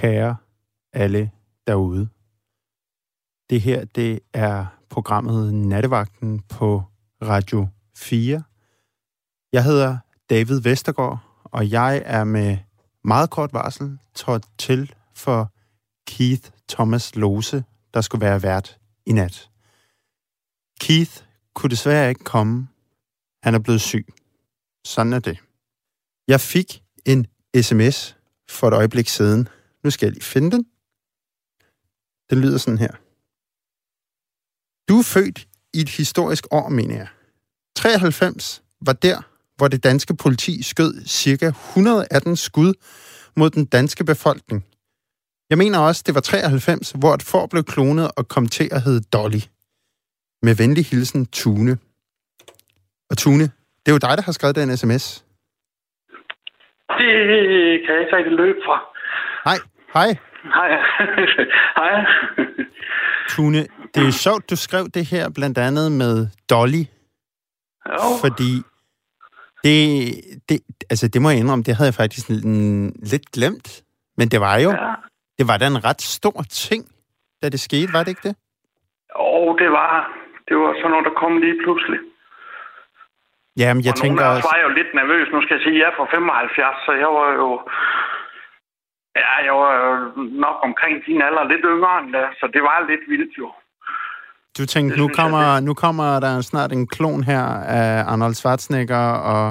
kære alle derude. Det her, det er programmet Nattevagten på Radio 4. Jeg hedder David Vestergaard, og jeg er med meget kort varsel trådt til for Keith Thomas Lose, der skulle være vært i nat. Keith kunne desværre ikke komme. Han er blevet syg. Sådan er det. Jeg fik en sms for et øjeblik siden. Nu skal jeg lige finde den. Den lyder sådan her. Du er født i et historisk år, mener jeg. 93 var der, hvor det danske politi skød ca. 118 skud mod den danske befolkning. Jeg mener også, det var 93, hvor et får blev klonet og kom til at hedde Dolly. Med venlig hilsen, Tune. Og Tune, det er jo dig, der har skrevet den sms. Det kan jeg ikke rigtig løbe fra. Hej. Hej. Hej. Hej. Tune, det er jo sjovt, du skrev det her blandt andet med Dolly. Jo. Fordi det, det, altså det må jeg indrømme, det havde jeg faktisk lidt glemt. Men det var jo, ja. det var da en ret stor ting, da det skete, var det ikke det? Jo, det var, det var sådan noget, der kom lige pludselig. Jamen, jeg og tænker nogle også... var jo lidt nervøs. Nu skal jeg sige, at jeg er fra 75, så jeg var jo... Ja, jeg var jo nok omkring din alder, lidt yngre end det, så det var lidt vildt jo. Du tænkte, nu kommer, nu kommer der snart en klon her af Arnold Schwarzenegger og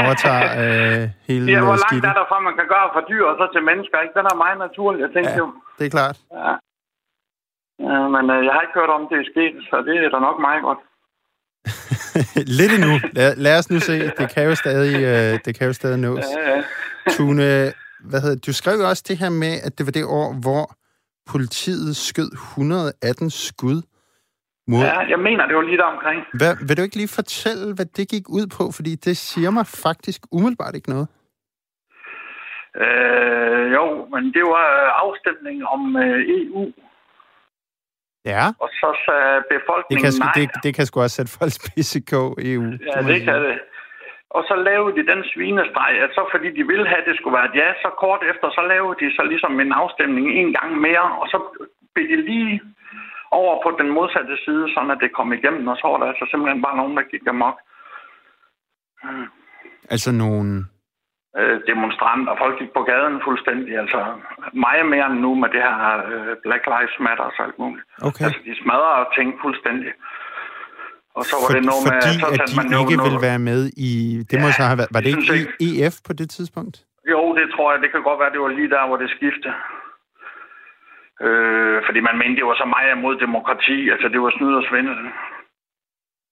overtager øh, hele Ja, hvor langt skidtet. er der fra, man kan gøre fra dyr og så til mennesker, ikke? Den er meget naturlig, jeg tænkte Ja, jo. det er klart. Ja. ja men øh, jeg har ikke hørt om, det er sket, så det er da nok meget godt. Lidt endnu. Lad, lad os nu se. Det kan jo stadig, øh, det kan jo stadig nås. Ja, ja. Tune, hvad hedder, du skrev jo også det her med, at det var det år, hvor politiet skød 118 skud mod... ja, jeg mener, det var lige der omkring. Hvad, vil du ikke lige fortælle, hvad det gik ud på? Fordi det siger mig faktisk umiddelbart ikke noget. Øh, jo, men det var afstemning om øh, EU, Ja, og så sagde det befolkningen kan, sgu, nej. det, det kan sgu også sætte folks pisse EU. Ja, det kan det. Og så lavede de den svinestreg, at så fordi de ville have, at det skulle være et ja, så kort efter, så lavede de så ligesom en afstemning en gang mere, og så blev de lige over på den modsatte side, sådan at det kom igennem, og så var der altså simpelthen bare nogen, der gik amok. Altså nogle... Øh, demonstranter, folk gik på gaden fuldstændig, altså meget mere end nu med det her øh, Black Lives Matter og så alt muligt. Okay. Altså, de smadrer ting fuldstændig. Og så var For, det noget med, fordi så at de man ikke noget- vil være med i... Det må Ja, så have været... Var det jeg ikke i EF på det tidspunkt? Jo, det tror jeg. Det kan godt være, det var lige der, hvor det skiftede. Øh, fordi man mente, det var så meget imod demokrati. Altså, det var snyd og svindel.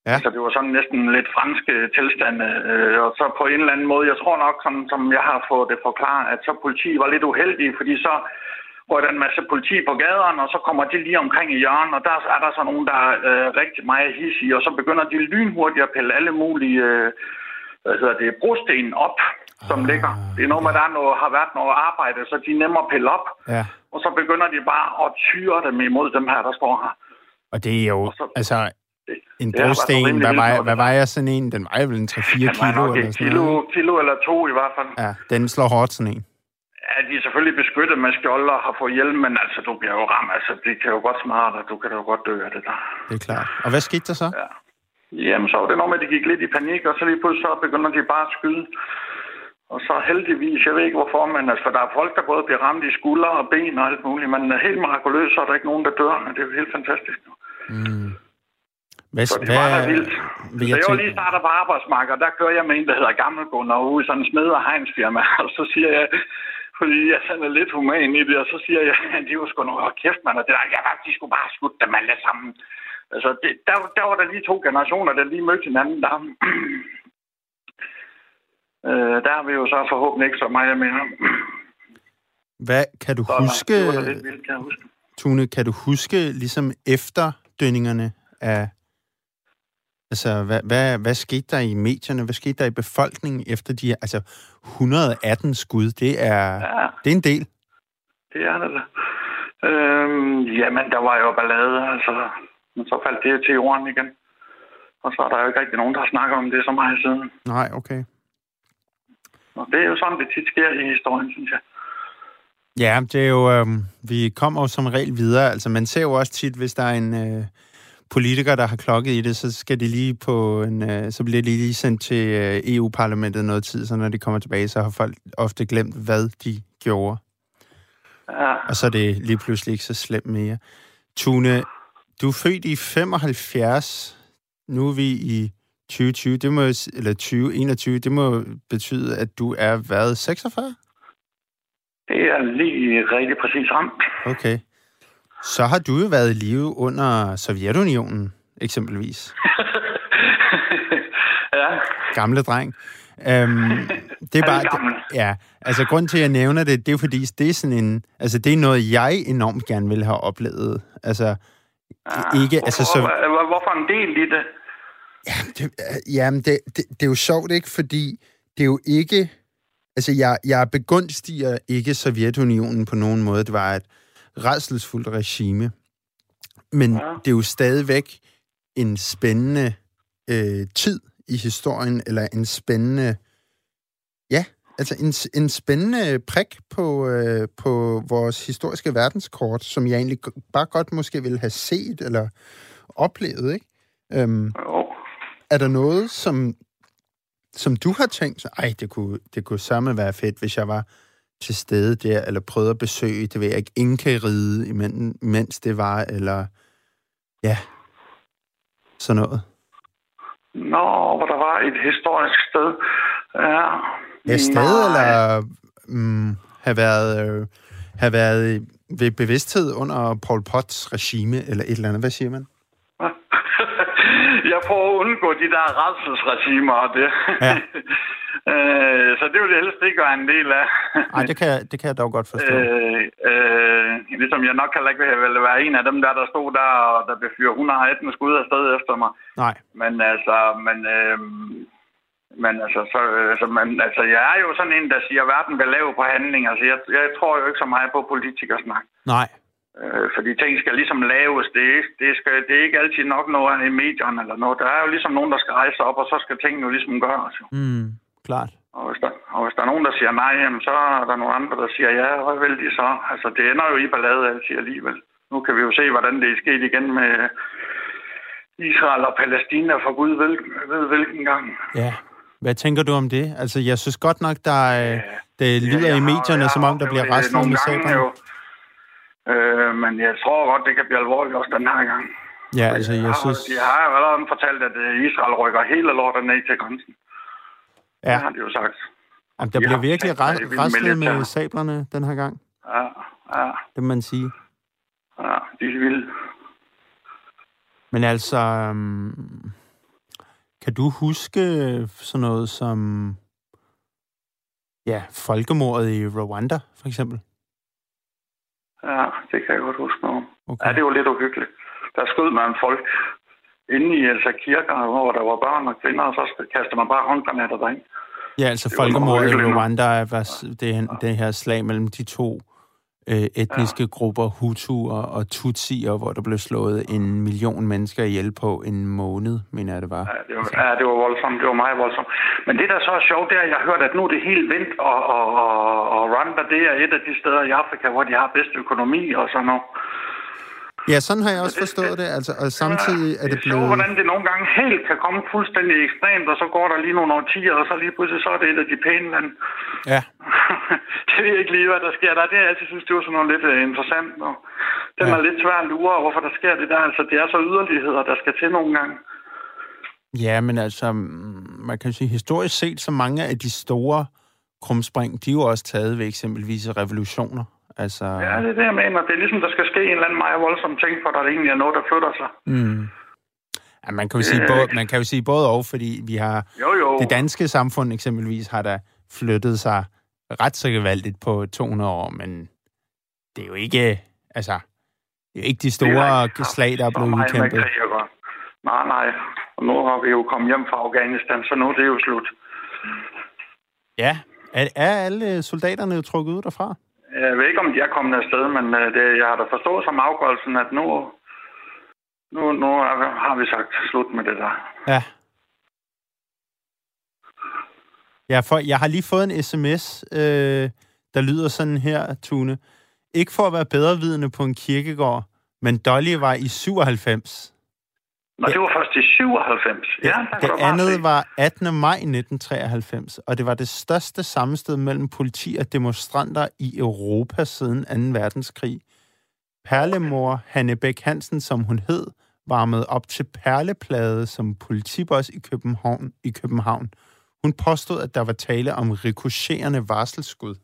Ja. Altså, det var sådan næsten lidt franske tilstande. Øh, og så på en eller anden måde, jeg tror nok, som, som jeg har fået det forklaret, at så politi var lidt uheldige, fordi så går der en masse politi på gaderne, og så kommer de lige omkring i hjørnet, og der er der så nogen, der er øh, rigtig meget hissige, og så begynder de lynhurtigt at pille alle mulige øh, hvad hedder det, brosten op, som Ah, ligger. Det er noget med, at der er noget, har været noget arbejde, så de er nemmere at pille op, Ja. og så begynder de bare at tyre dem imod dem her, der står her. Og det er jo... Og så- Altså, en brosten, hvad når hvad vejer sådan en? Den vejer vel en 3-4 Den var kilo nok eller sådan kilo, noget. kilo eller to i hvert fald. Ja, den slår hårdt sådan en. Ja, de er selvfølgelig beskyttet med skjold og har fået hjelm, men altså, du bliver jo ramt. Altså, det kan jo godt smadre dig. Du kan da jo godt dø af det der. Det er klart. Og hvad skete der så? Ja. Jamen, så var det noget med, at de gik lidt i panik, og så lige pludselig så begynder de bare at skyde. Og så heldigvis, jeg ved ikke hvorfor, men altså, for der er folk, der både bliver ramt i skuldre og ben og alt muligt, men helt mirakuløst, så er der ikke nogen, der dør, men det er jo helt fantastisk. Mm. Hvad, Så det var da vildt. vil Så jeg jeg var lige starter på arbejdsmarkedet, og der kører jeg med en, der hedder Gammelgunder ude i sådan en smed- og hegnsfirma, og så siger jeg, fordi jeg sådan er lidt human i det, og så siger jeg, at de var sgu noget kæft, mand, og det der, jeg var, de skulle bare skudt dem alle sammen. Altså, det, der, der var der lige to generationer, der lige mødte hinanden der. øh, der har vi jo så forhåbentlig ikke så meget mere. hvad kan du Så, huske, Det vildt, kan huske. Tune, kan du huske ligesom efterdønningerne af... Altså, hvad, hvad, hvad skete der i medierne? Hvad skete der i befolkningen efter de... Altså, 118 skud, det er, Ja. det er en del. Det er det da. Øhm, jamen, der var jo ballade, altså. Men så faldt det til jorden igen. Og så er der jo ikke rigtig nogen, der snakker om det så meget siden. Nej, okay. Og det er jo sådan, det tit sker i historien, synes jeg. Ja, det er jo... Øh, vi kommer jo som regel videre. Altså, man ser jo også tit, hvis der er en øh, politiker, der har klokket i det, så skal de lige på en... Øh, så bliver de lige sendt til øh, EU-parlamentet noget tid, så når de kommer tilbage, så har folk ofte glemt, hvad de gjorde. Ja. Og så er det lige pludselig ikke så slemt mere. Tune, du er født i 75. Nu er vi i 2020, det må, eller 2021, det må betyde, at du er været 46? Det er lige rigtig præcis ramt. Okay. Så har du jo været i live under Sovjetunionen, eksempelvis. ja. Gamle dreng. Øhm, det er bare, gammel. ja, altså grund til, at jeg nævner det, det er fordi, det er sådan en, altså det er noget, jeg enormt gerne vil have oplevet. Altså, Ja. ikke, altså så, Hvorfor, hvor- hvorfor en del i det? det, jamen, det, det, det er jo sjovt, ikke? Fordi det er jo ikke... Altså, jeg, jeg begunstiger ikke Sovjetunionen på nogen måde. Det var et redselsfuldt regime. Men Ja. det er jo stadigvæk en spændende øh, tid i historien, eller en spændende... Ja, altså en, en spændende prik på, øh, på vores historiske verdenskort, som jeg egentlig bare godt måske ville have set eller oplevet, ikke? Øhm, Jo. er der noget, som, som du har tænkt, ej, det kunne, det kunne samme være fedt, hvis jeg var til stede der, eller prøvede at besøge, det ved jeg ikke, Inka-ride, imens det var, eller ja, sådan noget. Nå, hvor der var et historisk sted. Ja. Ja, sted, Nej. eller mm, have været, øh, have været ved bevidsthed under Pol Pots regime, eller et eller andet. Hvad siger man? jeg prøver at undgå de der redselsregimer og det. Ja. øh, så det vil jeg helst ikke være en del af. Nej, det kan, jeg- det kan jeg dog godt forstå. Øh, øh, ligesom jeg nok heller ikke vil være en af dem der, der stod der, og der blev fyret 118 skud afsted efter mig. Nej. Men altså, men, øh, men altså, så, øh, så man, altså, jeg er jo sådan en, der siger, at verden vil lave på handling. Altså, jeg, jeg tror jo ikke så meget på politikersnak. Nej. Øh, fordi ting skal ligesom laves. Det det, skal, det er ikke altid nok noget i medierne eller noget. Der er jo ligesom nogen, der skal rejse op, og så skal tingene jo ligesom gøres. Jo. Mm, klart. Og hvis, der, og hvis der er nogen, der siger nej, jamen, så er der nogle andre, der siger ja, hvad vil de så? Altså, det ender jo i ballade altid alligevel. Nu kan vi jo se, hvordan det er sket igen med Israel og Palæstina for Gud ved, ved hvilken gang. Ja. Hvad tænker du om det? Altså, jeg synes godt nok, der er, det lyder jeg i har- medierne, jeg som har om der bliver saberne. jo. Øh, men jeg tror godt, det kan blive alvorligt også den her gang. Ja, altså, jeg har- synes... De har jo allerede fortalt, at øh, Israel rykker hele lortet ned til grænsen. Ja. Ja, Det har de jo sagt. jamen, der de bliver virkelig retslet med sablerne den her gang. Ja, ja, Det må man sige. ja, de er vilde. Men altså, øhm, kan du huske sådan noget som ja, folkemordet i Rwanda, for eksempel? Ja, det kan jeg godt huske noget om. Okay. Ja, det var lidt uhyggeligt. Der skød man folk inde i Elsa Kirker, hvor der var børn og kvinder, og så kastede man bare håndgranater derind. Ja, altså folkemordet i. Rwanda var det, her- det her slag mellem de to øh, etniske ja. grupper, Hutu og, og Tutsier, hvor der blev slået en million mennesker ihjel på en måned, mener jeg det var. Ja, det var, ja, det var voldsomt. Det var meget voldsomt. Men det, der så er sjovt, det er, at jeg har hørt, at nu er det helt vendt, og, og, og, og Rwanda, det er et af de steder i Afrika, hvor de har bedst økonomi og sådan noget. Ja, sådan har jeg også det- forstået det. Altså, og samtidig er det det er blevet... hvordan det nogle gange helt kan komme fuldstændig ekstremt, og så går der lige nogle årtier, og så lige pludselig så er det et af de pæne lande. Ja, det ved jeg ikke lige, hvad der sker der. Det jeg altid synes, det var sådan noget lidt uh, interessant. Og den Ja. er lidt svær at lure, hvorfor der sker det der. Altså, det er så yderligheder, der skal til nogle gange. Ja, men altså, mm, man kan sige, historisk set, så mange af de store krumspring, de er jo også taget ved eksempelvis revolutioner. Altså, Ja, det er det, jeg mener. Det er ligesom, der skal ske en eller anden meget voldsom ting, for der egentlig er noget, der flytter sig. mm. ja, man, kan jo sige Øh. både, man kan jo sige både og, fordi vi har Jo, jo. det danske samfund eksempelvis har der flyttet sig ret så gevaldigt på 200 år, men det er jo ikke, altså, det er jo ikke de store ikke slag, der er blevet udkæmpet. Nej, nej. Og nu har vi jo kommet hjem fra Afghanistan, så nu er det jo slut. Ja, er, er alle soldaterne jo trukket ud derfra? Øh, jeg ved ikke, om de er kommet afsted, men øh, det, jeg har da forstået som afgørelsen, at nu, nu, nu har vi sagt slut med det der. Ja. Ja, for jeg har lige fået en sms, øh, der lyder sådan her, Tune. Ikke for at være bedrevidende på en kirkegård, men Dolly var i 97. Nå, det var først i 97. Ja, det, det andet var 18. maj 1993, og det var det største sammenstød mellem politi og demonstranter i Europa siden 2. verdenskrig. Perlemor Hanne Bæk Hansen, som hun hed, varmede op til perleplade som politiboss i København, i København. Hun påstod, at der var tale om rikocherende varselsskud.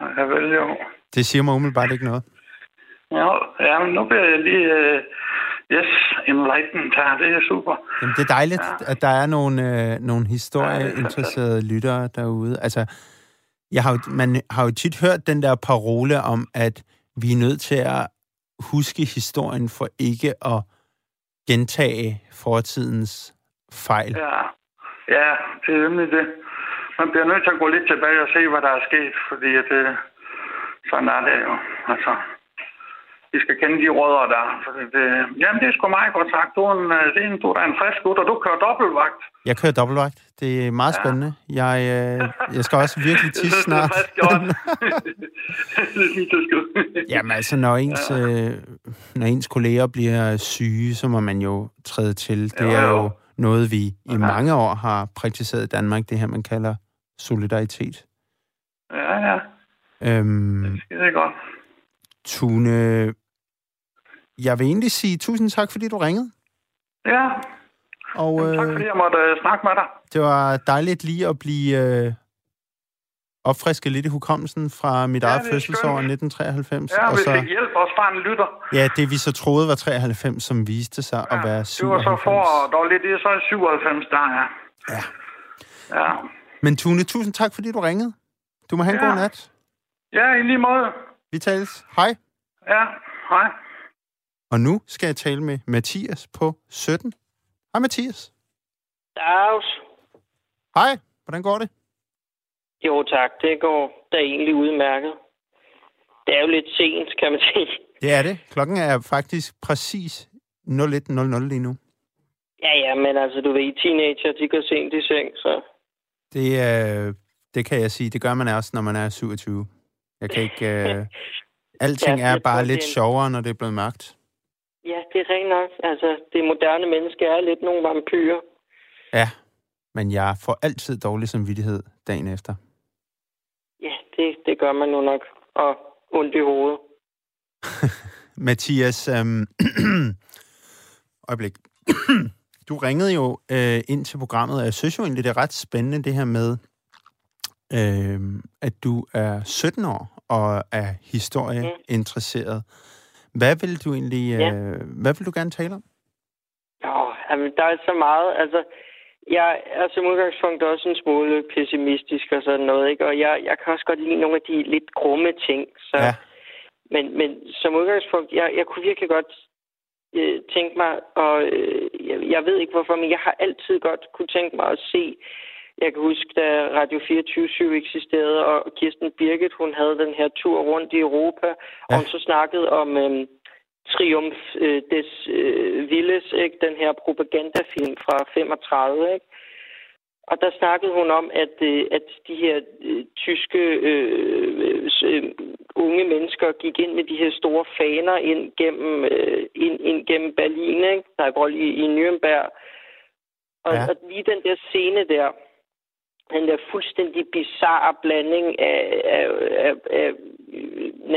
Ja, vel jo. Det siger mig umiddelbart ikke noget. Ja, ja nu bliver jeg lige... Uh, yes, enlightened her. Det er super. Jamen, det er dejligt, ja. at der er nogle, uh, nogle historieinteresserede ja, lyttere derude. Altså, jeg har jo, man har jo tit hørt den der parole om, at vi er nødt til at huske historien for ikke at gentage fortidens fejl. Ja, ja det er nemlig det. Man bliver nødt til at gå lidt tilbage og se, hvad der er sket, fordi det, sådan er det jo. Altså, vi skal kende de rødder der. Det, jamen, det er sgu meget godt sagt. Du er, en, øh, det er en, du er en frisk gut, og du kører dobbeltvagt. Jeg kører dobbeltvagt. Det er meget ja. spændende. Jeg, øh, jeg skal også virkelig tisse snart. jamen altså, når ens, ja. øh, når ens kolleger bliver syge, så må man jo træde til. Det jo, er jo, jo noget, vi i mange år har praktiseret i Danmark, det her, man kalder solidaritet. Ja, ja. Øhm, det er godt. Tune, jeg vil egentlig sige tusind tak, fordi du ringede. Ja, og, Jamen, tak fordi jeg måtte uh, snakke med dig. Det var dejligt lige at blive uh, opfrisket lidt i hukommelsen fra mit ja, eget fødselsår 1993. Ja, og vi så, fik hjælp også fra en lytter. Ja, det vi så troede var 93, som viste sig ja, at være 97. Det var så for, der var lidt, det er så 97 der, ja. Ja. Ja. Men Tune, tusind tak, fordi du ringede. Du må have en ja. god nat. Ja, i lige måde. Vi tales. Hej. Ja, hej. Og nu skal jeg tale med Mathias på 17. Hej Mathias. Dags. Hej, hvordan går det? Jo tak, det går da egentlig udmærket. Det er jo lidt sent, kan man sige. Det er det. Klokken er faktisk præcis 01.00 lige nu. Ja, ja, men altså, du ved, teenager, de går sent i seng, så... Det, øh, det kan jeg sige. Det gør man også, når man er 27. Jeg kan ikke... Øh, alting ja, er bare lidt sjovere, når det er blevet mørkt. Ja, det er rent nok. Altså, det moderne menneske er lidt nogle vampyrer. Ja, men jeg får altid dårlig samvittighed dagen efter. Ja, det, det gør man nu nok. Og ondt i hovedet. Mathias, øhm, øjeblik. du ringede jo øh, ind til programmet, og jeg synes jo egentlig, det er ret spændende det her med, øh, at du er 17 år og er historieinteresseret. Mm. Hvad vil du egentlig, ja. øh, hvad vil du gerne tale om? Oh, jamen, der er så meget. Altså, jeg er som udgangspunkt også en smule pessimistisk og sådan noget, ikke? Og jeg, jeg kan også godt lide nogle af de lidt grumme ting. Så, ja. men, men som udgangspunkt, jeg, jeg kunne virkelig godt øh, tænke mig, og øh, jeg, jeg ved ikke hvorfor, men jeg har altid godt kunne tænke mig at se jeg kan huske, da Radio 24 eksisterede, og Kirsten Birgit, hun havde den her tur rundt i Europa, ja. og hun så snakkede om øhm, Triumf øh, des øh, Villes, ikke? den her propagandafilm fra 35, ikke? Og der snakkede hun om, at, øh, at de her øh, tyske øh, øh, unge mennesker gik ind med de her store faner ind gennem, øh, ind, ind gennem Berlin, ikke? Nej, i, i Nürnberg. Og, ja. og lige den der scene der, den der fuldstændig bizarre blanding af, af, af, af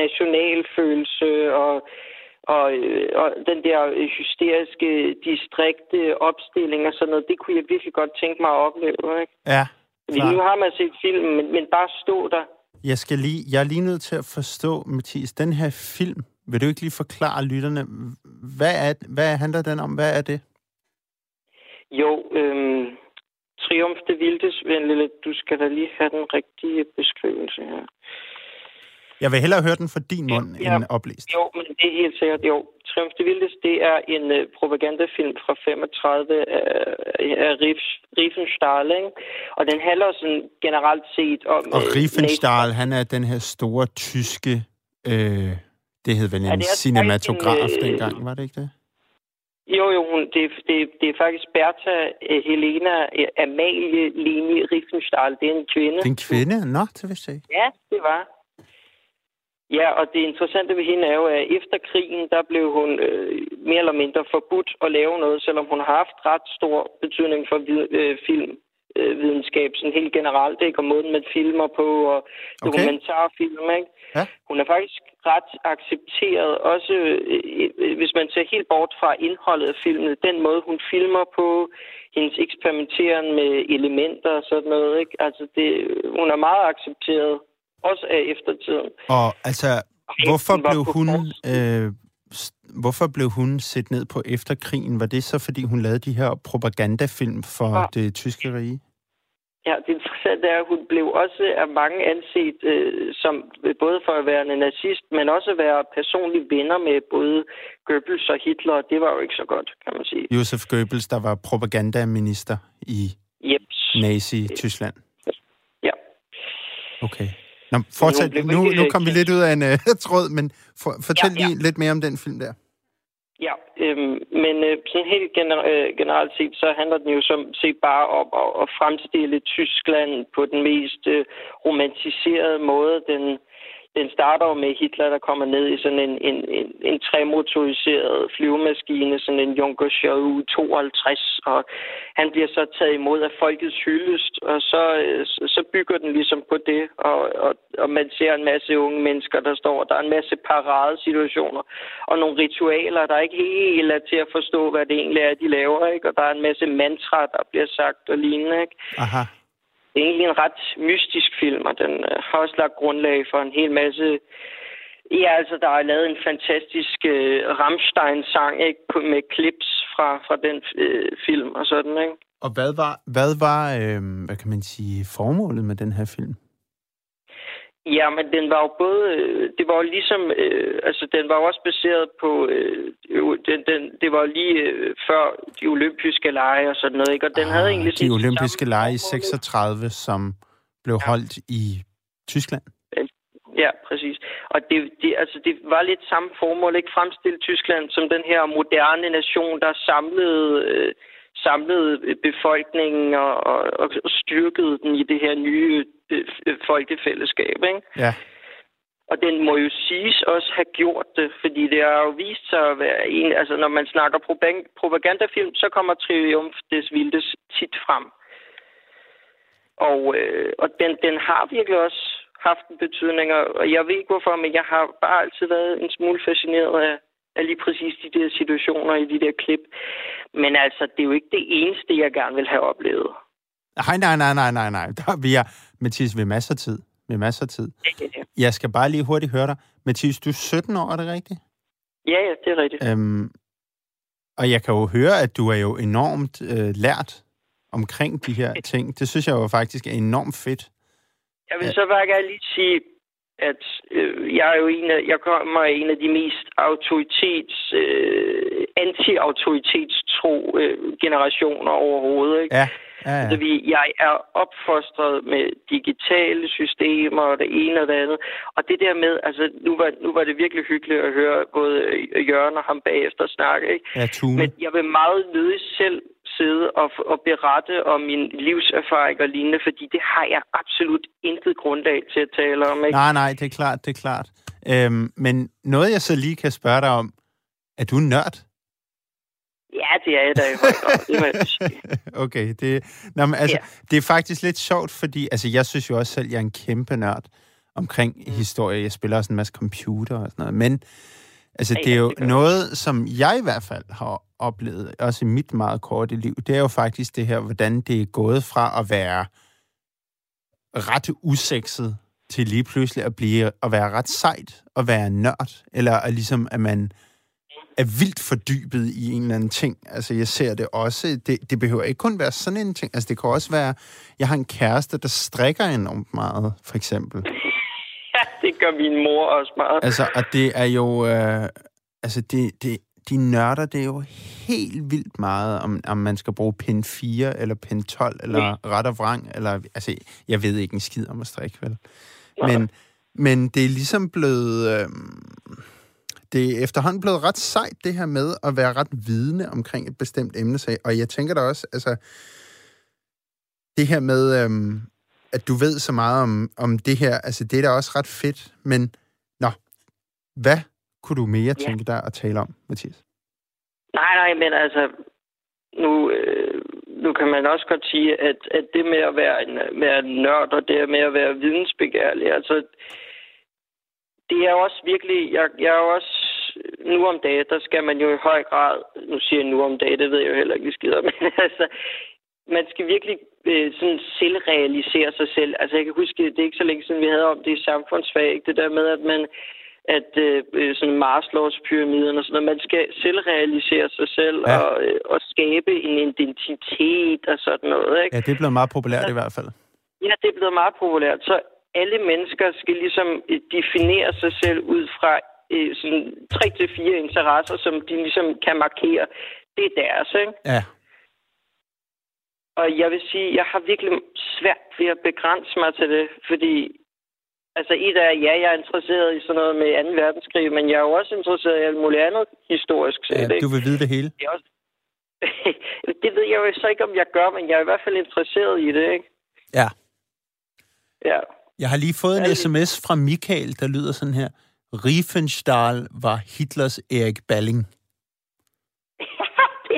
nationalfølelse og, og, og den der hysteriske, distrikte opstilling og sådan noget, det kunne jeg virkelig godt tænke mig at opleve. Ikke? Ja, klar. Nu har man set filmen, men, men bare stå der. Jeg, skal lige, jeg er lige nødt til at forstå, Mathias, den her film, vil du ikke lige forklare lytterne, hvad, er, hvad handler den om? Hvad er det? Jo, øhm, Triumf det Vildes, venlige, du skal da lige have den rigtige beskrivelse her. Jeg vil hellere høre den fra din mund ja, end oplæst. Jo, men det er helt sikkert. Jo, Triumf det Vildes, det er en uh, propagandafilm fra 35 af, af Riefenstahl, ikke? Og den handler sådan generelt set om... Og uh, Riefenstahl, han er den her store tyske... Øh, det hed vel en ja, cinematograf en, øh, dengang, var det ikke det? Jo, jo, hun, det, det, det er faktisk Bertha uh, Helena uh, Amalie Leni Riefenstahl. Det er en kvinde. Det er en kvinde? Nå, det vidste jeg ikke. Ja, det var. Ja, og det interessante ved hende er jo, at efter krigen, der blev hun øh, mere eller mindre forbudt at lave noget, selvom hun har haft ret stor betydning for øh, film øh, sådan helt generelt, ikke? Og måden, man filmer på, og dokumentarfilm, ikke? Ja. Hun er faktisk ret accepteret, også øh, øh, hvis man ser helt bort fra indholdet af filmen, den måde, hun filmer på, hendes eksperimenteren med elementer og sådan noget, ikke? Altså, det, hun er meget accepteret, også af eftertiden. Og altså, hvorfor blev hun... Øh, hvorfor blev hun set ned på efterkrigen? Var det så, fordi hun lavede de her propagandafilm for ja. det tyske rige? Ja, det interessante er, at hun blev også af mange anset øh, som både for at være en nazist, men også at være personlige venner med både Goebbels og Hitler. Det var jo ikke så godt, kan man sige. Josef Goebbels, der var propagandaminister i Nazi-Tyskland. Ja. Okay. Nå, fortsæt. Nu, nu kom vi lidt ud af en uh, tråd, men for, fortæl ja, ja. lige lidt mere om den film der. Ja, øhm, men øh, sådan helt gener- øh, generelt set, så handler den jo som set bare om at, at fremstille Tyskland på den mest øh, romantiserede måde. Den, den starter jo med Hitler, der kommer ned i sådan en, en, en, en tremotoriseret flyvemaskine, sådan en Junker Show 52, og han bliver så taget imod af folkets hyldest, og så, øh, så bygger den ligesom på det, og, og, og man ser en masse unge mennesker, der står, der er en masse paradesituationer, og nogle ritualer, der er ikke helt er til at forstå, hvad det egentlig er, de laver, ikke? og der er en masse mantra, der bliver sagt og lignende. Ikke? Aha det er egentlig en ret mystisk film, og den øh, har også lagt grundlag for en hel masse... Ja, altså, der er lavet en fantastisk øh, Rammstein-sang ikke, med clips fra, fra den øh, film og sådan, ikke? Og hvad var, hvad var øh, hvad kan man sige, formålet med den her film? Ja, men den var jo både... Øh, det var jo ligesom... Øh, altså, den var jo også baseret på... Øh, den, den, det var lige øh, før de olympiske lege og sådan noget, ikke? Og den ah, havde egentlig... De olympiske lege i 36, som blev ja. holdt i Tyskland? Ja, præcis. Og det, det, altså, det var lidt samme formål, ikke? Fremstille Tyskland som den her moderne nation, der samlede... Øh, samlede befolkningen og, og, og styrkede den i det her nye øh, folkefællesskab. Ikke? Ja. Og den må jo siges også have gjort det, fordi det har jo vist sig at være en... Altså, når man snakker propagandafilm, så kommer Triumf des Vildes tit frem. Og, øh, og den, den har virkelig også haft en betydning, og jeg ved ikke hvorfor, men jeg har bare altid været en smule fascineret af, af lige præcis de der situationer i de der klip. Men altså, det er jo ikke det eneste, jeg gerne vil have oplevet. Nej, nej, nej, nej, nej, nej. Der, vi er, Mathis, vi har masser af tid. Vi har masser af tid. Jeg skal bare lige hurtigt høre dig. Mathis, du er 17 år, er det rigtigt? Ja, ja, det er rigtigt. Øhm, og jeg kan jo høre, at du er jo enormt øh, lært omkring de her ting. Det synes jeg jo faktisk er enormt fedt. Jeg vil så bare gerne lige sige, at øh, jeg er jo en af, jeg kommer af en af de mest autoritets, øh, anti-autoritetstro øh, generationer overhovedet. Ikke? Ja. Ja, ja. Altså, vi, jeg er opfostret med digitale systemer og det ene og det andet. Og det der med, altså nu var, nu var det virkelig hyggeligt at høre både Jørgen og ham bagefter snakke. Ikke? Ja, Men jeg vil meget nødig selv sidde og, og berette om min livserfaring og lignende, fordi det har jeg absolut intet grundlag til at tale om. Ikke? Nej, nej, det er klart, det er klart. Øhm, men noget, jeg så lige kan spørge dig om, er du nørd? Ja, det er jeg da i høj grad, det må jeg sige. okay, det, nå, men altså, ja. det er faktisk lidt sjovt, fordi altså, jeg synes jo også selv, jeg er en kæmpe nørd omkring mm. historie. Jeg spiller også en masse computer og sådan noget, men altså, det er jo det noget, som jeg i hvert fald har oplevet, også i mit meget korte liv, det er jo faktisk det her, hvordan det er gået fra at være ret usekset til lige pludselig at blive at være ret sejt og være nørd, eller at ligesom at man er vildt fordybet i en eller anden ting. Altså, jeg ser det også. Det, det behøver ikke kun være sådan en ting. Altså, det kan også være, jeg har en kæreste, der strikker enormt meget, for eksempel. Ja, det gør min mor også meget. Altså, og det er jo... Øh, altså, det, det, de nørder det er jo helt vildt meget, om, om man skal bruge pin 4, eller pin 12, eller ja. ret og vrang, eller... Altså, jeg ved ikke en skid om at strikke, vel? Men, men det er ligesom blevet... Øh, det er efterhånden blevet ret sejt, det her med at være ret vidende omkring et bestemt emnesag. Og jeg tænker da også, altså, det her med, øhm, at du ved så meget om, om det her, altså det er da også ret fedt. Men, nå, hvad kunne du mere ja. tænke dig at tale om, Mathias? Nej, nej, men altså, nu, øh, nu kan man også godt sige, at, at det med at være en, være en nørd, og det med at være vidensbegærlig, altså, det er også virkelig, jeg, jeg er også, nu om dagen, der skal man jo i høj grad, nu siger jeg nu om dagen, det ved jeg jo heller ikke, skider, men altså, man skal virkelig øh, sådan selvrealisere sig selv. Altså, jeg kan huske, det er ikke så længe siden, vi havde om det i samfundsfag, ikke? det der med, at man, at øh, øh sådan Maslows pyramiden og sådan noget, man skal selvrealisere sig selv ja. og, øh, og skabe en identitet og sådan noget. Ikke? Ja, det er blevet meget populært i hvert fald. Ja, det er blevet meget populært. Så alle mennesker skal ligesom øh, definere sig selv ud fra øh, sådan tre til fire interesser, som de ligesom kan markere. Det er deres, ikke? Ja. Og jeg vil sige, jeg har virkelig svært ved at begrænse mig til det, fordi altså et af, ja, jeg er interesseret i sådan noget med 2. verdenskrig, men jeg er jo også interesseret i alt muligt andet historisk set. Ja, du vil vide det hele. Det, også... det ved jeg jo så ikke, om jeg gør, men jeg er i hvert fald interesseret i det, ikke? Ja. Ja. Jeg har lige fået en sms fra Michael, der lyder sådan her. Riefenstahl var Hitlers Erik Balling. det,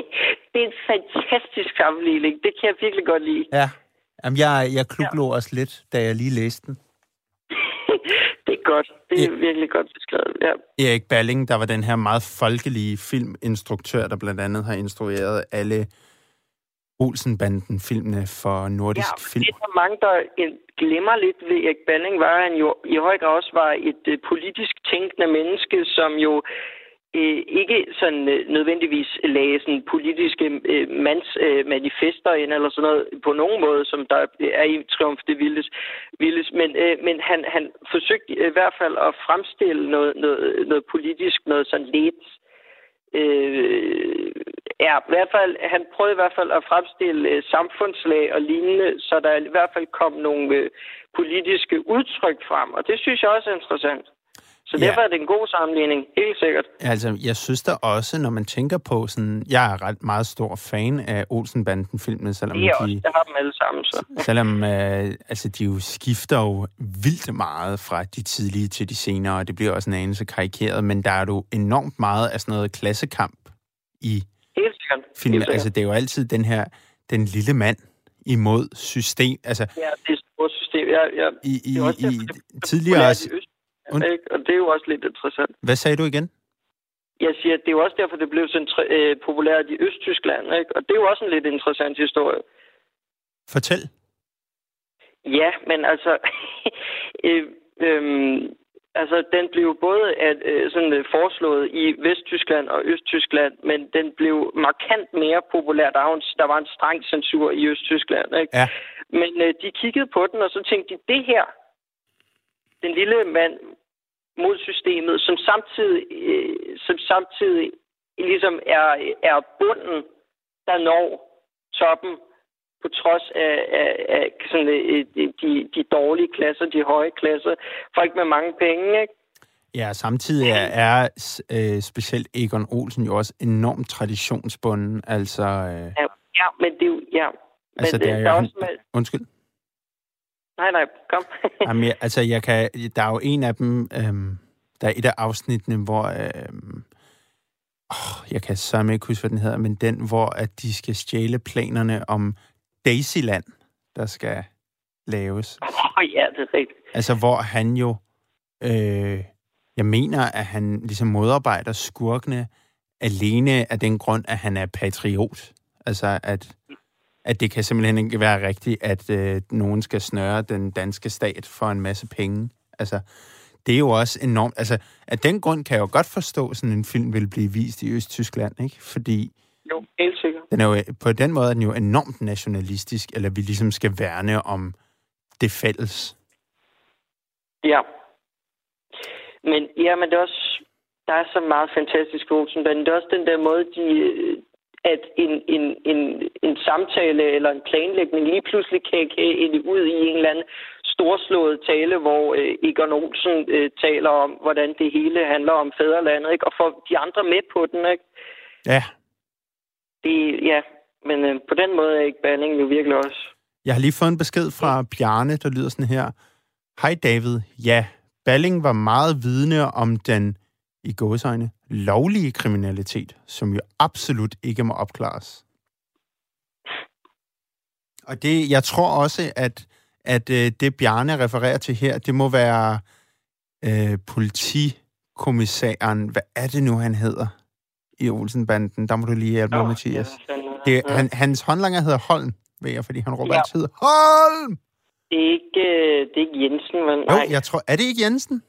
det er en fantastisk sammenligning. Det kan jeg virkelig godt lide. Ja. Jamen, jeg, jeg klublå ja. også lidt, da jeg lige læste den. det er godt. Det er ja. virkelig godt beskrevet, ja. Erik Balling, der var den her meget folkelige filminstruktør, der blandt andet har instrueret alle Olsenbanden-filmene for Nordisk ja, Film. det er mange, der glemmer lidt ved Erik Balling, var, at han jo i høj grad også var et uh, politisk tænkende menneske, som jo uh, ikke sådan uh, nødvendigvis lagde sådan politiske uh, mandsmanifester uh, ind eller sådan noget på nogen måde, som der er i Triumf det Vildes. vildes. Men, men han, han forsøgte i hvert fald at fremstille noget, noget, noget politisk, noget sådan lidt øh, ja, i hvert fald, han prøvede i hvert fald at fremstille øh, samfundslag og lignende, så der i hvert fald kom nogle øh, politiske udtryk frem, og det synes jeg også er interessant. Så ja. derfor er det en god sammenligning, helt sikkert. Altså, jeg synes da også, når man tænker på sådan... Jeg er ret meget stor fan af Olsenbanden-filmen, selvom de... Også, jeg har dem alle sammen, så. Selvom øh, altså, de jo skifter jo vildt meget fra de tidlige til de senere, og det bliver også en anelse karikeret, men der er jo enormt meget af sådan noget klassekamp i sikkert. Altså, det er jo altid den her... Den lille mand imod system. Altså, ja, det er et system. Ja, ja. I, i, det er også i, det, tidligere... Und... Ikke? Og det er jo også lidt interessant. Hvad sagde du igen? Jeg siger, at det er jo også derfor, det blev så øh, populært i Østtyskland. Ikke? Og det er jo også en lidt interessant historie. Fortæl. Ja, men altså... øh, øh, altså, den blev både at, øh, sådan, øh, foreslået i Vesttyskland og Østtyskland, men den blev markant mere populær. Der var en, der var en streng censur i Østtyskland. Ikke? Ja. Men øh, de kiggede på den, og så tænkte de, det her, den lille mand mod systemet, som samtidig, øh, som samtidig ligesom er, er bunden, der når toppen på trods af, af, af sådan, øh, de, de dårlige klasser, de høje klasser, folk med mange penge, ikke? Ja, samtidig er, er øh, specielt Egon Olsen jo også enormt traditionsbunden, altså... Øh... Ja, ja, men det er jo... Ja. Altså, men, det er, jo, også med... Undskyld. Nej, nej, kom. Jamen, jeg, altså, jeg kan, der er jo en af dem, øhm, der er et af afsnittene, hvor... Øhm, åh, jeg kan så ikke huske, hvad den hedder, men den, hvor at de skal stjæle planerne om Daisyland, der skal laves. Åh, oh, ja, det er rigtigt. Altså, hvor han jo... Øh, jeg mener, at han ligesom modarbejder skurkene alene af den grund, at han er patriot. Altså, at at det kan simpelthen ikke være rigtigt, at øh, nogen skal snøre den danske stat for en masse penge. Altså, det er jo også enormt... Altså, af den grund kan jeg jo godt forstå, at sådan en film vil blive vist i Østtyskland, ikke? Fordi... Jo. Den er jo, på den måde er den jo enormt nationalistisk, eller vi ligesom skal værne om det fælles. Ja. Men, ja, men det er også... Der er så meget fantastisk ved Olsenbanden. Det er også den der måde, de, at en, en, en, en samtale eller en planlægning lige pludselig kan, kan ud i en eller anden storslået tale, hvor øh, Egon Olsen øh, taler om, hvordan det hele handler om fædrelandet, ikke? og får de andre med på den. Ikke? Ja. Det, ja, men øh, på den måde er ikke Balling jo virkelig også. Jeg har lige fået en besked fra Bjarne, der lyder sådan her. Hej David. Ja, Balling var meget vidne om den i gåsøjne lovlige kriminalitet, som jo absolut ikke må opklares. Og det, jeg tror også, at, at øh, det Bjarne refererer til her, det må være øh, politikommissæren, hvad er det nu, han hedder i Olsenbanden? Der må du lige hjælpe mig, Mathias. Det, han, hans håndlanger hedder Holm, ved jeg, fordi han råber ja. altid, Holm! Det er ikke, øh, det er ikke Jensen, men nej. Jo, jeg tror, er det ikke Jensen?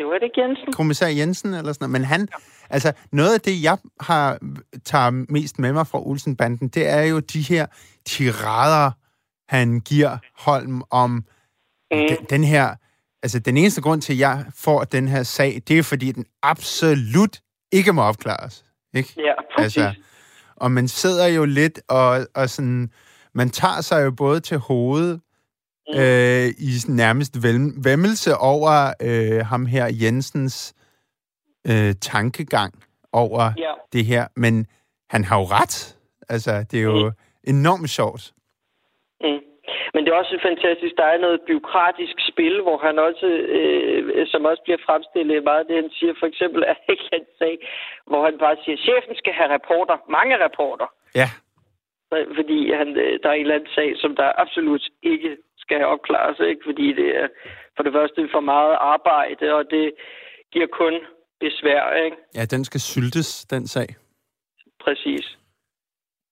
Jo, er det ikke Jensen? Kommissær Jensen eller sådan noget. Men han, ja. altså noget af det, jeg har, tager mest med mig fra Olsenbanden, det er jo de her tirader, han giver Holm om mm. den, den her... Altså, den eneste grund til, at jeg får den her sag, det er, fordi den absolut ikke må opklares. Ikke? Ja, præcis. Altså, og man sidder jo lidt og, og sådan... Man tager sig jo både til hovedet, mm. øh, i nærmest væmmelse over øh, ham her Jensens øh, tankegang over ja. det her. Men han har jo ret. Altså, det er jo mm. enormt sjovt. Mm. Men det er også fantastisk, der er noget byråkratisk spil, hvor han også, øh, som også bliver fremstillet meget det, han siger. For eksempel er ikke han sag, hvor han bare siger, at chefen skal have rapporter, mange rapporter. Ja. Fordi han, øh, der er en eller anden sag, som der absolut ikke skal opklares, ikke? fordi det er for det første for meget arbejde, og det giver kun besvær. Ikke? Ja, den skal syltes, den sag. Præcis.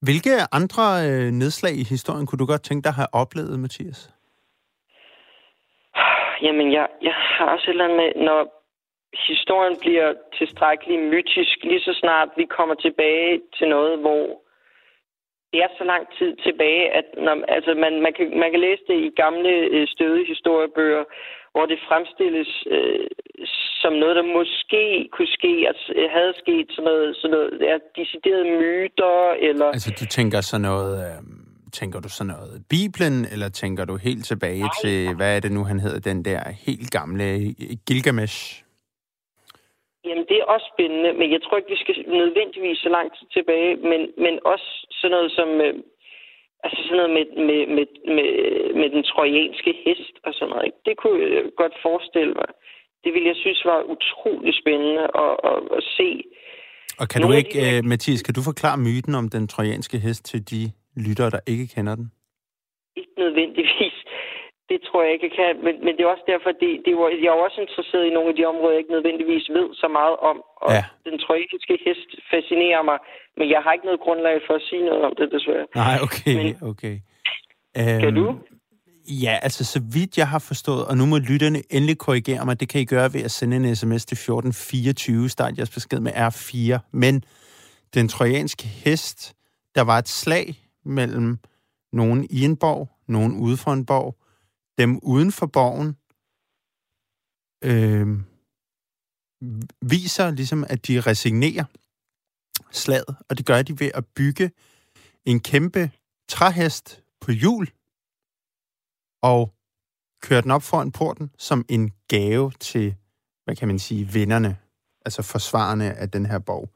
Hvilke andre øh, nedslag i historien kunne du godt tænke dig at have oplevet, Mathias? Jamen, jeg, jeg har også et eller andet med, når historien bliver tilstrækkeligt mytisk, lige så snart vi kommer tilbage til noget, hvor det er så lang tid tilbage, at når, altså man, man, kan, man kan læse det i gamle øh, støde historiebøger, hvor det fremstilles øh, som noget, der måske kunne ske, altså havde sket sådan noget, sådan noget ja, deciderede myter, eller... Altså du tænker sådan noget... Øh... Tænker du sådan noget Bibelen, eller tænker du helt tilbage Nej. til, hvad er det nu, han hedder, den der helt gamle Gilgamesh? Jamen, det er også spændende, men jeg tror ikke, vi skal nødvendigvis så lang tid tilbage, men, men også sådan noget som... Øh, altså sådan noget med, med, med, med, med den trojanske hest og sådan noget. Ikke? Det kunne jeg godt forestille mig. Det ville jeg synes var utrolig spændende at, at, at se. Og kan Nogle du ikke, de... uh, Mathias, kan du forklare myten om den trojanske hest til de lyttere, der ikke kender den? Ikke nødvendigvis det tror jeg ikke, jeg kan. Men, men det er også derfor, det, det var, jeg er også interesseret i nogle af de områder, jeg ikke nødvendigvis ved så meget om. Og ja. den trojanske hest fascinerer mig, men jeg har ikke noget grundlag for at sige noget om det, desværre. Nej, okay, men, okay. Kan du? Øhm, ja, altså så vidt jeg har forstået, og nu må lytterne endelig korrigere mig, det kan I gøre ved at sende en sms til 1424, start jeres besked med R4. Men den trojanske hest, der var et slag mellem nogen i en borg, nogen ude for en borg, dem uden for borgen øh, viser ligesom, at de resignerer slaget, og det gør de ved at bygge en kæmpe træhest på hjul og køre den op foran porten som en gave til, hvad kan man sige, vinderne, altså forsvarerne af den her borg.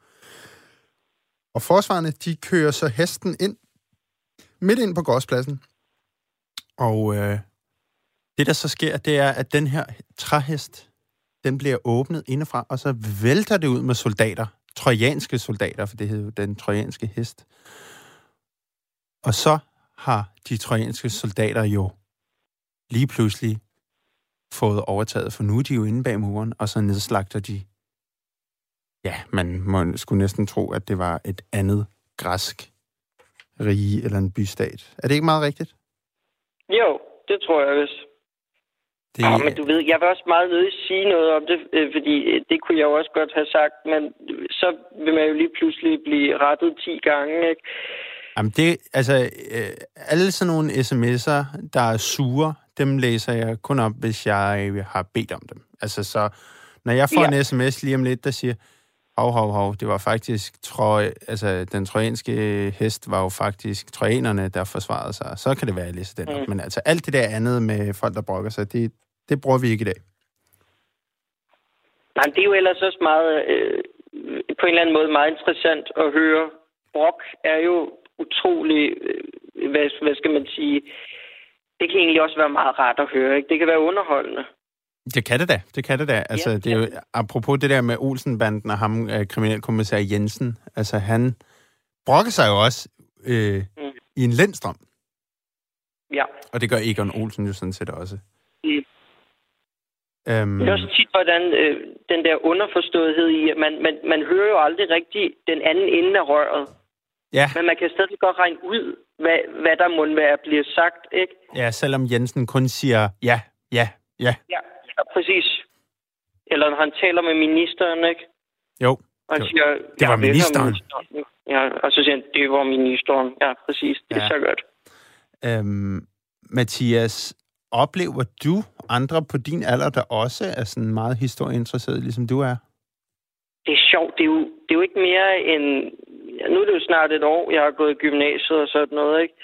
Og forsvarerne, de kører så hesten ind, midt ind på gårdspladsen, og øh, det, der så sker, det er, at den her træhest, den bliver åbnet indefra, og så vælter det ud med soldater. Trojanske soldater, for det hedder jo den trojanske hest. Og så har de trojanske soldater jo lige pludselig fået overtaget, for nu er de jo inde bag muren, og så nedslagter de. Ja, man må, skulle næsten tro, at det var et andet græsk rige eller en bystat. Er det ikke meget rigtigt? Jo, det tror jeg vist. Det... Ja, men du ved, jeg vil også meget nødig sige noget om det, øh, fordi øh, det kunne jeg jo også godt have sagt, men så vil man jo lige pludselig blive rettet 10 gange, ikke? Jamen det, altså, øh, alle sådan nogle sms'er, der er sure, dem læser jeg kun op, hvis jeg har bedt om dem. Altså så, når jeg får ja. en sms lige om lidt, der siger, hov, hov, hov, det var faktisk, troj, altså den trojanske hest var jo faktisk trojanerne, der forsvarede sig. Så kan det være, at jeg læser den mm. Men altså alt det der andet med folk, der brokker sig, det, det bruger vi ikke i dag. Nej, det er jo ellers også meget, øh, på en eller anden måde meget interessant at høre. Brok er jo utrolig, øh, hvad, hvad skal man sige, det kan egentlig også være meget rart at høre. Ikke? Det kan være underholdende. Det kan det da. Det kan det da. Altså, ja, det er jo, apropos det der med Olsenbanden og ham, øh, kriminalkommissær Jensen, altså han brokker sig jo også øh, mm. i en lindstrøm. Ja. Og det gør Egon Olsen jo sådan set også. Mm. Øhm... Det er også tit, hvordan øh, den der underforståethed i, at man, man, man hører jo aldrig rigtig den anden ende af røret. Ja. Men man kan stadig godt regne ud, hvad, hvad der må være bliver sagt, ikke? Ja, selvom Jensen kun siger ja, ja, ja. Ja, ja præcis. Eller når han taler med ministeren, ikke? Jo. Og han siger, det var ministeren. ministeren. Ja, og så siger han, det var ministeren. Ja, præcis. Det ja. er så godt. Øhm, Mathias, oplever du andre på din alder, der også er sådan meget historieinteresseret, ligesom du er? Det er sjovt. Det er jo, det er jo ikke mere end nu er det jo snart et år, jeg har gået i gymnasiet og sådan noget, ikke?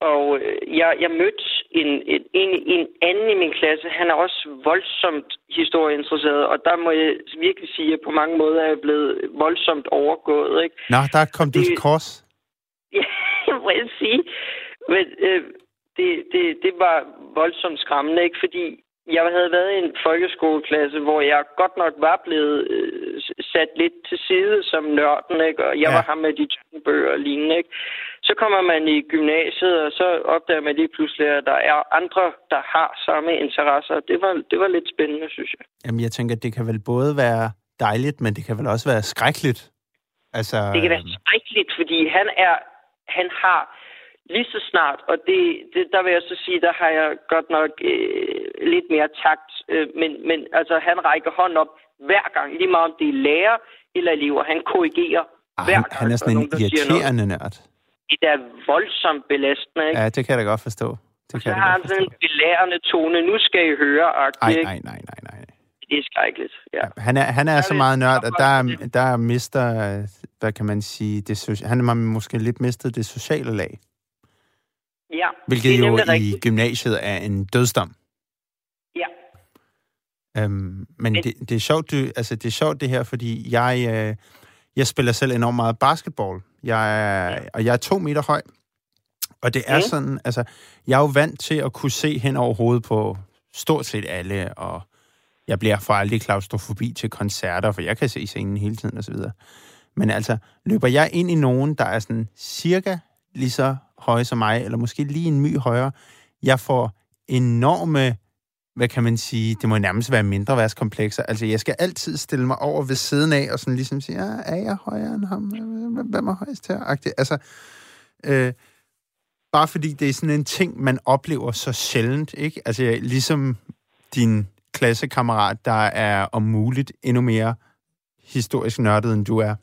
Og øh, jeg, jeg mødte en, en, en, en anden i min klasse. Han er også voldsomt historieinteresseret, og der må jeg virkelig sige, at på mange måder er jeg blevet voldsomt overgået. Ikke? Nå, der kom du til kors. Ja, må jeg sige. Men øh, det, det, det var voldsomt skræmmende, ikke? Fordi jeg havde været i en folkeskoleklasse, hvor jeg godt nok var blevet øh, sat lidt til side som nørden, ikke? og jeg ja. var ham med de tunge bøger og lignende. Ikke? Så kommer man i gymnasiet, og så opdager man lige pludselig, at der er andre, der har samme interesser. Det var, det var lidt spændende, synes jeg. Jamen, jeg tænker, det kan vel både være dejligt, men det kan vel også være skrækkeligt? Altså... Det kan være skrækkeligt, fordi han er, han har lige så snart, og det, det, der vil jeg så sige, der har jeg godt nok øh, lidt mere takt, øh, men, men altså, han rækker hånden op hver gang, lige meget om det er lærer eller elever. Han korrigerer Ej, hver gang. Han er sådan en irriterende nørd. Det er voldsomt belastende, ikke? Ja, det kan jeg da godt forstå. Det kan så har han sådan en belærende tone. Nu skal I høre, Ej, nej, nej, nej, nej. Det er skrækkeligt, ja. ja han er, han er så meget nørd, at der, der mister, hvad kan man sige, det, han har måske lidt mistet det sociale lag. Ja. Hvilket jo i rigtigt. gymnasiet er en dødsdom. Ja. Øhm, men det, det, er sjovt, du, altså, det er sjovt det her, fordi jeg, øh, jeg spiller selv enormt meget basketball. Jeg er, og jeg er to meter høj. Og det er mm. sådan, altså, jeg er jo vant til at kunne se hen over hovedet på stort set alle, og jeg bliver for aldrig klaustrofobi til koncerter, for jeg kan se scenen hele tiden osv. Men altså, løber jeg ind i nogen, der er sådan cirka lige så høje som mig, eller måske lige en my højere. Jeg får enorme, hvad kan man sige, det må nærmest være mindre værtskomplekser. Altså, jeg skal altid stille mig over ved siden af, og sådan ligesom sige, ja, er jeg højere end ham? Hvem er højst her? Altså, øh, bare fordi det er sådan en ting, man oplever så sjældent, ikke? Altså, ligesom din klassekammerat, der er om muligt endnu mere historisk nørdet, end du er.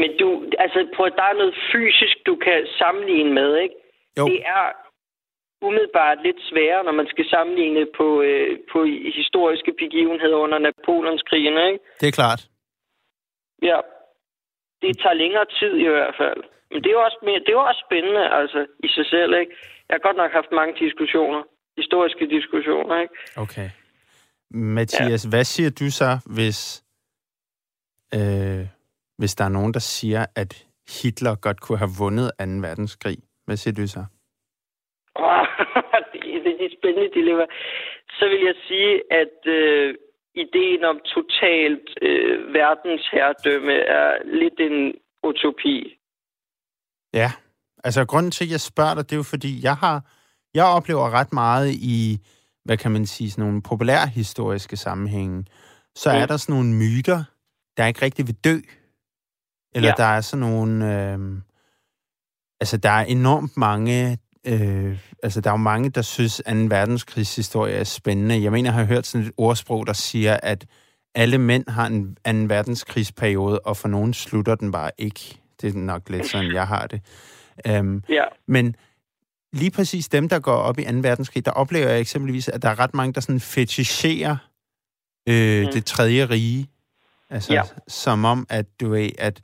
Men du, altså, prøv, der er noget fysisk, du kan sammenligne med, ikke? Jo. Det er umiddelbart lidt sværere, når man skal sammenligne på, øh, på historiske begivenheder under Napoleonskrigen, ikke? Det er klart. Ja. Det tager længere tid i hvert fald. Men det er jo også, mere, det er jo også spændende, altså, i sig selv, ikke? Jeg har godt nok haft mange diskussioner. Historiske diskussioner, ikke? Okay. Mathias, ja. hvad siger du så, hvis øh, hvis der er nogen, der siger, at Hitler godt kunne have vundet 2. verdenskrig. Hvad siger du så? Oh, det er et spændende dilemma. Så vil jeg sige, at øh, ideen om totalt øh, verdensherredømme er lidt en utopi. Ja, altså grunden til, at jeg spørger dig, det er jo fordi, jeg har, jeg oplever ret meget i, hvad kan man sige, sådan nogle populærhistoriske sammenhænge. Så mm. er der sådan nogle myter, der ikke rigtig vil dø. Eller ja. der er sådan nogle... Øh, altså, der er enormt mange... Øh, altså, der er jo mange, der synes, at 2. verdenskrigshistorie er spændende. Jeg mener, jeg har hørt sådan et ordsprog, der siger, at alle mænd har en 2. verdenskrigsperiode, og for nogen slutter den bare ikke. Det er nok lidt sådan, jeg har det. Um, ja. Men lige præcis dem, der går op i 2. verdenskrig, der oplever jeg eksempelvis, at der er ret mange, der sådan fetisherer øh, mm. det tredje rige. Altså, ja. som om, at du ved, at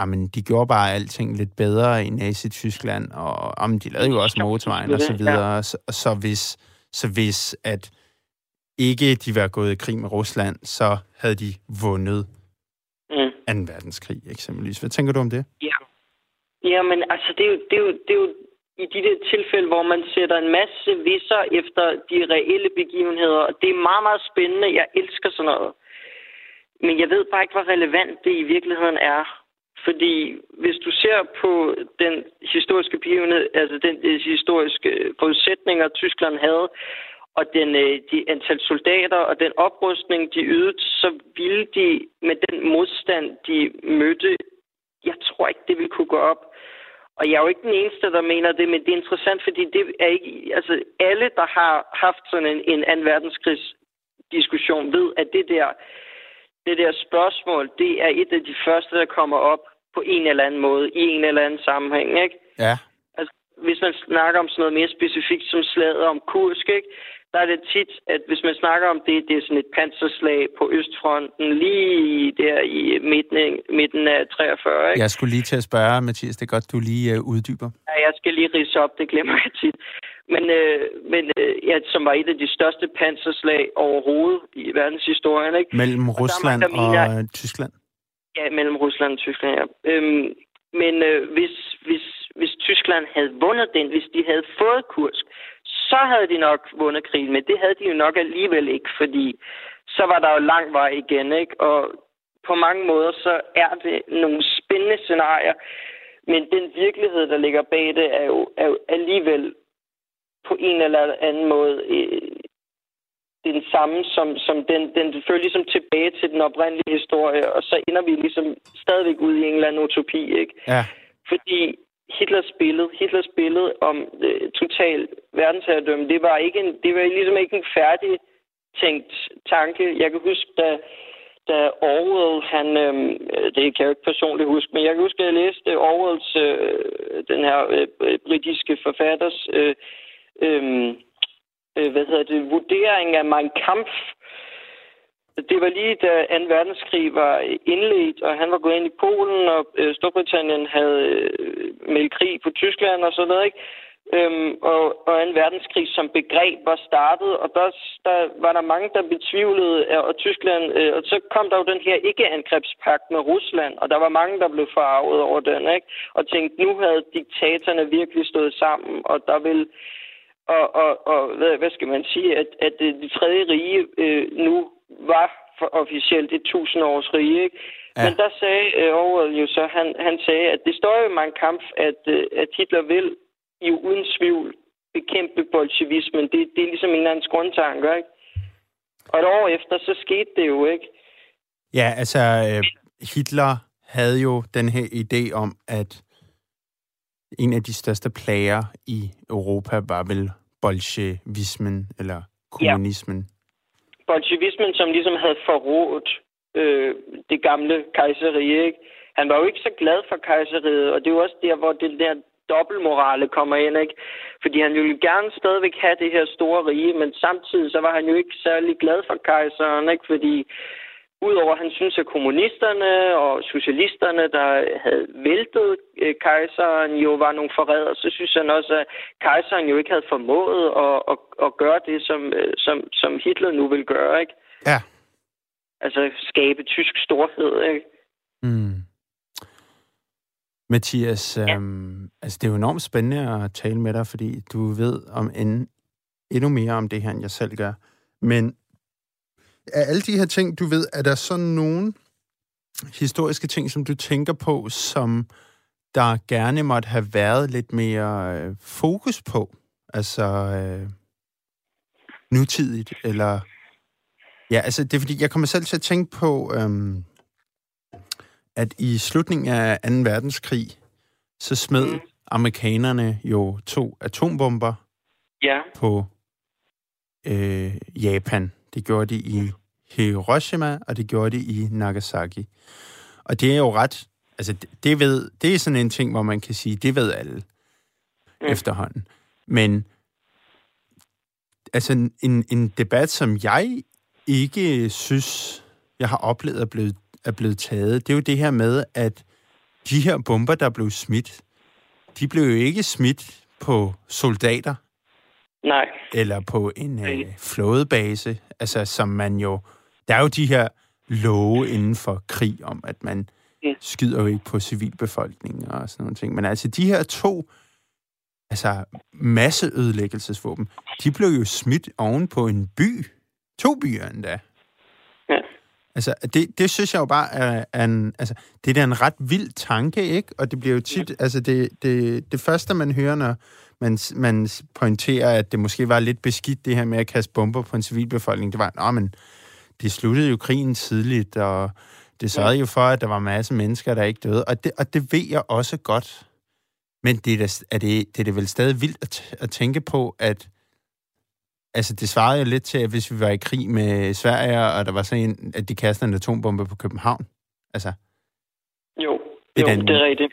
jamen, de gjorde bare alting lidt bedre i Nazi-Tyskland, og jamen, de lavede jo også motorvejen og så videre. Så, så, hvis, så hvis at ikke de var gået i krig med Rusland, så havde de vundet mm. 2. verdenskrig eksempelvis. Hvad tænker du om det? Ja. Jamen, altså, det er jo, det er jo, det er jo i de der tilfælde, hvor man sætter en masse visser efter de reelle begivenheder, og det er meget, meget spændende. Jeg elsker sådan noget. Men jeg ved bare ikke, hvor relevant det i virkeligheden er. Fordi hvis du ser på den historiske begivenhed, altså den øh, historiske øh, forudsætninger, Tyskland havde, og den, øh, de antal soldater og den oprustning, de ydede, så ville de med den modstand, de mødte, jeg tror ikke, det ville kunne gå op. Og jeg er jo ikke den eneste, der mener det, men det er interessant, fordi det er ikke... Altså, alle, der har haft sådan en, en anden verdenskrigsdiskussion, ved, at det der, det der spørgsmål, det er et af de første, der kommer op på en eller anden måde, i en eller anden sammenhæng, ikke? Ja. Altså, hvis man snakker om sådan noget mere specifikt som slaget om Kursk, ikke? der er det tit, at hvis man snakker om det, det er sådan et panserslag på Østfronten, lige der i midten, midten af 43. Ikke? Jeg skulle lige til at spørge, Mathias, det er godt, du lige uh, uddyber. Ja, jeg skal lige rise op, det glemmer jeg tit. Men, øh, men øh, ja, som var et af de største panserslag overhovedet i verdenshistorien. Ikke? Mellem og Rusland og, og mener, Tyskland? Ja, mellem Rusland og Tyskland, ja. Øhm, men øh, hvis, hvis, hvis Tyskland havde vundet den, hvis de havde fået Kursk, så havde de nok vundet krigen, men det havde de jo nok alligevel ikke, fordi så var der jo lang vej igen, ikke? Og på mange måder, så er det nogle spændende scenarier, men den virkelighed, der ligger bag det, er jo, er jo alligevel på en eller anden måde øh, den samme, som, som den, den følger ligesom tilbage til den oprindelige historie, og så ender vi ligesom stadigvæk ud i en eller anden utopi, ikke? Ja. Fordi Hitlers billede, Hitlers billede om øh, total verdensherredømme, det var, ikke en, det var ligesom ikke en færdig tænkt tanke. Jeg kan huske, da, da Orwell, han, øh, det kan jeg jo ikke personligt huske, men jeg kan huske, at jeg læste Orwells, øh, den her øh, britiske forfatters, øh, øh, Øh, hvad hedder det, vurdering af Mein Kampf, det var lige da 2. verdenskrig var indledt, og han var gået ind i Polen, og øh, Storbritannien havde øh, meldt krig på Tyskland og sådan noget, ikke? Øhm, og, og 2. verdenskrig som begreb var startet, og der, der var der mange, der betvivlede, og Tyskland, øh, og så kom der jo den her ikke-angrebspagt med Rusland, og der var mange, der blev farvet over den, ikke? Og tænkte, nu havde diktatorerne virkelig stået sammen, og der ville og, og, og hvad, hvad skal man sige, at, at det tredje rige øh, nu var for officielt et års rige. Ikke? Ja. Men der sagde øh, Orwell jo så, han, han sagde, at det står jo i mange kamp, at, øh, at Hitler vil jo uden tvivl bekæmpe bolsjevismen. Det, det er ligesom en eller anden grundtanke, ikke? Og et år efter, så skete det jo, ikke? Ja, altså, øh, Hitler havde jo den her idé om, at en af de største plager i Europa var vel bolsjevismen, eller kommunismen. Ja bolsjevismen, som ligesom havde forrådt øh, det gamle kejserige. Ikke? Han var jo ikke så glad for kejseriet, og det er jo også der, hvor det der dobbeltmorale kommer ind, ikke? Fordi han ville gerne stadigvæk have det her store rige, men samtidig så var han jo ikke særlig glad for kejseren, ikke? Fordi Udover at han synes, at kommunisterne og socialisterne, der havde væltet øh, kejseren, jo var nogle forrædere, så synes han også, at kejseren jo ikke havde formået at, at, at gøre det, som, øh, som, som Hitler nu vil gøre, ikke? Ja. Altså skabe tysk storhed, ikke? Mm. Mathias, ja. øhm, altså det er jo enormt spændende at tale med dig, fordi du ved om en, endnu mere om det her, end jeg selv gør. Men af alle de her ting, du ved, er der så nogle historiske ting, som du tænker på, som der gerne måtte have været lidt mere øh, fokus på? Altså øh, nutidigt, eller... Ja, altså det er fordi, jeg kommer selv til at tænke på, øhm, at i slutningen af 2. verdenskrig, så smed mm. amerikanerne jo to atombomber ja. på øh, Japan. Det gjorde de i Hiroshima, og det gjorde de i Nagasaki. Og det er jo ret... Altså, det, ved, det er sådan en ting, hvor man kan sige, det ved alle mm. efterhånden. Men altså, en, en debat, som jeg ikke synes, jeg har oplevet er blevet, er blevet taget, det er jo det her med, at de her bomber, der blev smidt, de blev jo ikke smidt på soldater. Nej. Eller på en øh, flådebase, altså som man jo... Der er jo de her love inden for krig om, at man mm. skyder jo ikke på civilbefolkningen og sådan nogle ting. Men altså de her to altså masseødelæggelsesvåben, de blev jo smidt oven på en by. To byer endda. Ja. Altså, det, det synes jeg jo bare er, er en... Altså, det er en ret vild tanke, ikke? Og det bliver jo tit... Ja. Altså, det, det, det første, man hører, når man, man pointerer, at det måske var lidt beskidt, det her med at kaste bomber på en civilbefolkning, det var, at men det sluttede jo krigen tidligt, og det sørgede jo for, at der var masse mennesker, der ikke døde. Og det, og det ved jeg også godt. Men det er, da, er, det, det er det vel stadig vildt at, at tænke på, at altså det svarede jo lidt til, at hvis vi var i krig med Sverige, og der var sådan en, at de kastede en atombombe på København. Altså, jo, det, jo, den, det er rigtigt.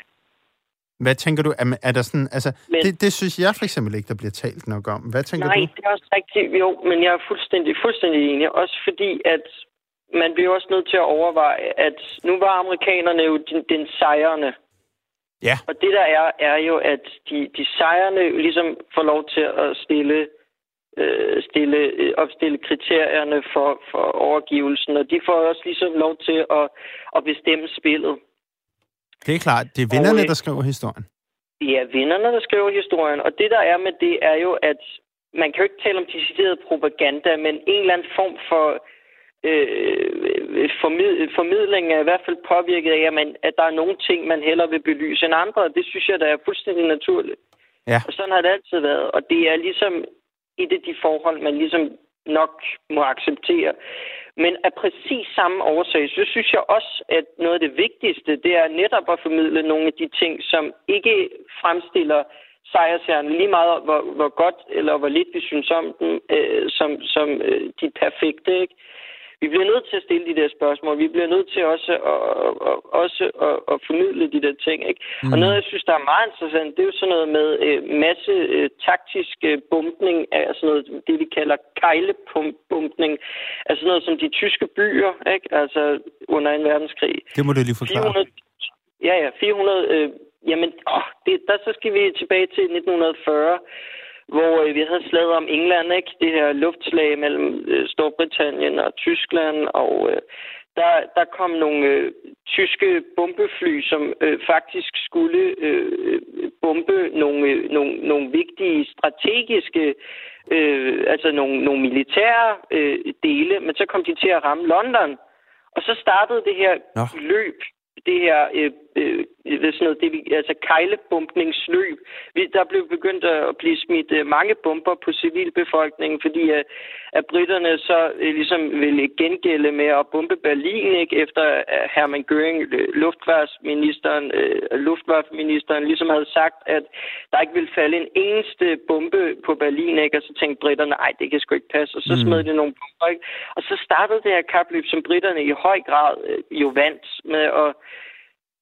Hvad tænker du? Er, er der sådan, altså, men, det, det synes jeg for eksempel ikke, der bliver talt nok om. Hvad tænker nej, du? Nej, det er også rigtigt. Jo, men jeg er fuldstændig, fuldstændig enig. Også fordi, at man bliver også nødt til at overveje, at nu var amerikanerne jo den, den sejrende. Ja. Og det der er, er jo, at de, de sejrende ligesom får lov til at stille, øh, stille, øh, opstille kriterierne for, for overgivelsen, og de får også ligesom lov til at, at bestemme spillet. Det er klart. Det er vinderne, og, øh, der skriver historien. Det er vinderne, der skriver historien. Og det, der er med det, er jo, at man kan jo ikke tale om decideret propaganda, men en eller anden form for øh, formid, formidling er i hvert fald påvirket af, at, man, at der er nogle ting, man hellere vil belyse end andre. Og det synes jeg, der er fuldstændig naturligt. Ja. Og sådan har det altid været. Og det er ligesom et af de forhold, man ligesom nok må acceptere. Men af præcis samme årsag, så synes jeg også, at noget af det vigtigste, det er netop at formidle nogle af de ting, som ikke fremstiller sejrsherren lige meget, hvor, hvor godt eller hvor lidt vi synes om dem, øh, som, som øh, de perfekte. Ikke? Vi bliver nødt til at stille de der spørgsmål. Vi bliver nødt til også at, at, også at, at formidle de der ting. Ikke? Mm. Og noget, jeg synes, der er meget interessant, det er jo sådan noget med øh, masse øh, taktisk øh, bumpning af sådan noget, det vi kalder kejlebumpning. Altså noget som de tyske byer, ikke? altså under en verdenskrig. Det må du lige forklare. 400, ja, ja, 400... Øh, jamen, åh, det, der så skal vi tilbage til 1940 hvor øh, vi havde slaget om England, ikke? Det her luftslag mellem øh, Storbritannien og Tyskland, og øh, der, der kom nogle øh, tyske bombefly, som øh, faktisk skulle øh, bombe nogle, øh, nogle, nogle vigtige strategiske, øh, altså nogle, nogle militære øh, dele, men så kom de til at ramme London. Og så startede det her Nå. løb det her, øh, øh, sådan noget, det vi, altså kejlebumpningsløb. Vi, der blev begyndt at blive smidt øh, mange bomber på civilbefolkningen, fordi øh, at britterne så øh, ligesom ville gengælde med at bombe Berlin, ikke, efter at Hermann Göring, øh, luftvarsministeren, øh, luftwaffeministeren, ligesom havde sagt, at der ikke ville falde en eneste bombe på Berlin, ikke, og så tænkte britterne, nej, det kan sgu ikke passe, og så mm. smed de nogle bomber, ikke? Og så startede det her kapløb, som britterne i høj grad øh, jo vandt med at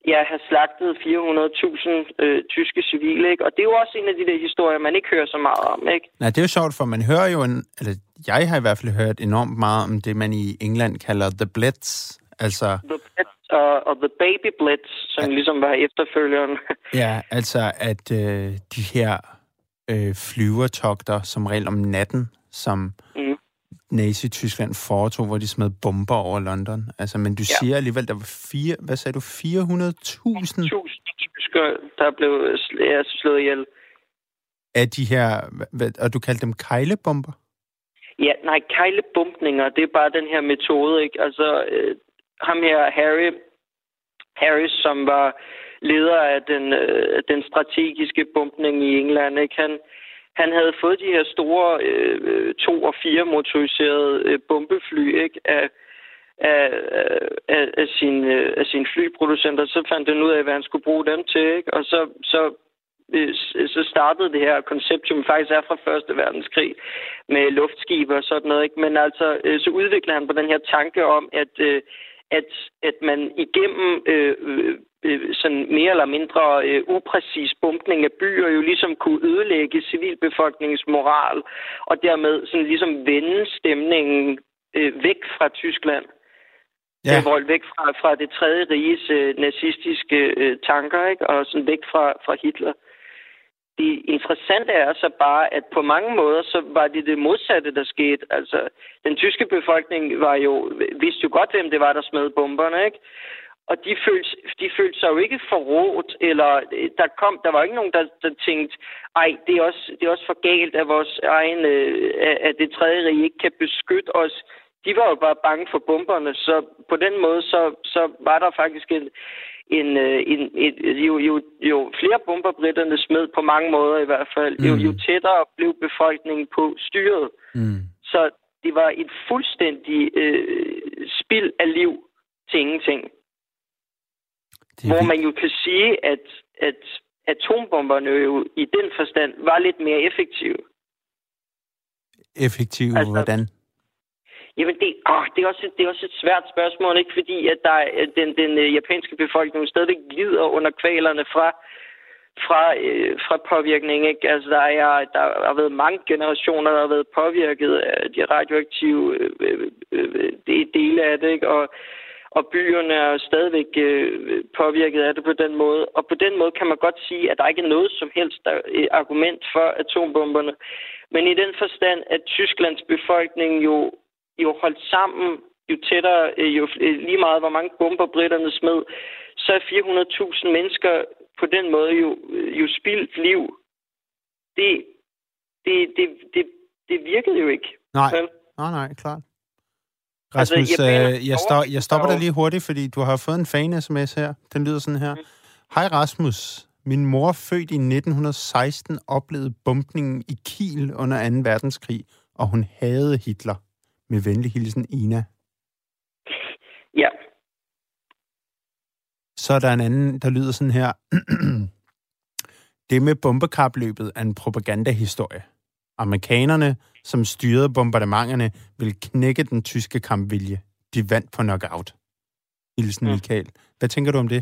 ja, have slagtet 400.000 øh, tyske civile, ikke? Og det er jo også en af de der historier, man ikke hører så meget om, ikke? Nej, det er jo sjovt, for man hører jo en... Eller jeg har i hvert fald hørt enormt meget om det, man i England kalder The Blitz. Altså... The Blitz og, og The Baby Blitz, som ja. ligesom var efterfølgeren. ja, altså at øh, de her øh, flyvertogter som regel om natten, som mm. Nazi-Tyskland foretog, hvor de smed bomber over London. Altså, men du ja. siger alligevel, der var fire, hvad sagde du, 400.000? 400.000 tyskere, der blev ja, slået ihjel. Af de her, hvad, og du kaldte dem kejlebomber? Ja, nej, kejlebumpninger, det er bare den her metode, ikke? Altså, øh, ham her, Harry, Harris, som var leder af den, øh, den strategiske bumpning i England, ikke? Han, han havde fået de her store øh, to- og fire motoriserede øh, bombefly ikke? Af, af, af, af, sin, øh, af sine flyproducenter. Så fandt han ud af, hvad han skulle bruge dem til. Ikke? Og så, så øh, så startede det her koncept, som faktisk er fra Første Verdenskrig, med luftskibe og sådan noget. Ikke? Men altså, øh, så udviklede han på den her tanke om, at, øh, at, at man igennem øh, øh øh, sådan mere eller mindre øh, upræcis bumpning af byer jo ligesom kunne ødelægge civilbefolkningens moral, og dermed sådan ligesom vende stemningen øh, væk fra Tyskland. Ja. Øh, Vold væk fra, fra det tredje riges øh, nazistiske øh, tanker, ikke? og sådan væk fra, fra Hitler. Det interessante er så bare, at på mange måder, så var det det modsatte, der skete. Altså, den tyske befolkning var jo, vidste jo godt, hvem det var, der smed bomberne, ikke? Og de følte, de følte sig jo ikke forrådt, eller øh, der kom, der var ikke nogen, der, der tænkte, ej, det er, også, det er også for galt, at vores egen, øh, at det tredje rige ikke kan beskytte os. De var jo bare bange for bomberne, så på den måde, så, så var der faktisk en, en, øh, en, en, jo, jo, jo flere bomber britterne smed på mange måder i hvert fald, mm. jo, jo tættere blev befolkningen på styret. Mm. Så det var et fuldstændig øh, spild af liv til ingenting. Hvor man jo kan sige, at, at atombomberne jo i den forstand var lidt mere effektive. Effektive altså, hvordan? Jamen, det, åh, det, er også, et, det er også et svært spørgsmål, ikke? Fordi at der, den, den uh, japanske befolkning stadigvæk lider under kvalerne fra, fra, uh, fra påvirkning, ikke? Altså, der, er, der har været mange generationer, der har været påvirket af de radioaktive uh, uh, dele af det, ikke? Og, og byerne er stadigvæk uh, påvirket af det på den måde. Og på den måde kan man godt sige, at der ikke er noget som helst der, uh, argument for atombomberne. Men i den forstand, at Tysklands befolkning jo jo holdt sammen, jo tættere, øh, jo øh, lige meget, hvor mange bomber britterne smed, så er 400.000 mennesker på den måde jo, øh, jo spildt liv. Det, det, det, det, det virkede jo ikke. Nej, nej, nej, klart. Altså, Rasmus, altså, jeg, jeg, stop, jeg stopper dig lige hurtigt, fordi du har fået en fan-sms her. Den lyder sådan her. Mm. Hej Rasmus. Min mor, født i 1916, oplevede bumpningen i Kiel under 2. verdenskrig, og hun havde Hitler. Med venlig hilsen, Ina. Ja. Så er der en anden, der lyder sådan her. det med bombekapløbet er en propagandahistorie. Amerikanerne, som styrede bombardementerne, vil knække den tyske kampvilje. De vandt på knockout. Hilsen. Michael. Hvad tænker du om det?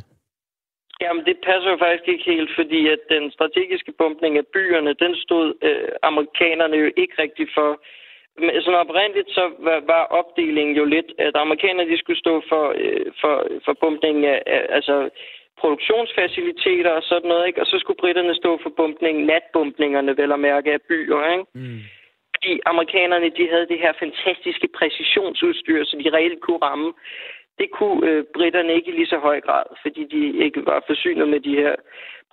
Jamen, det passer jo faktisk ikke helt, fordi at den strategiske bombning af byerne, den stod øh, amerikanerne jo ikke rigtig for. Men sådan oprindeligt så var, var opdelingen jo lidt, at amerikanerne de skulle stå for, øh, for, for bumpningen af, af altså produktionsfaciliteter og sådan noget, ikke? og så skulle britterne stå for bumpningen, natbumpningerne vel at mærke af byer. Ikke? Mm. Fordi amerikanerne de havde det her fantastiske præcisionsudstyr, så de reelt kunne ramme. Det kunne øh, britterne ikke i lige så høj grad, fordi de ikke var forsynet med de her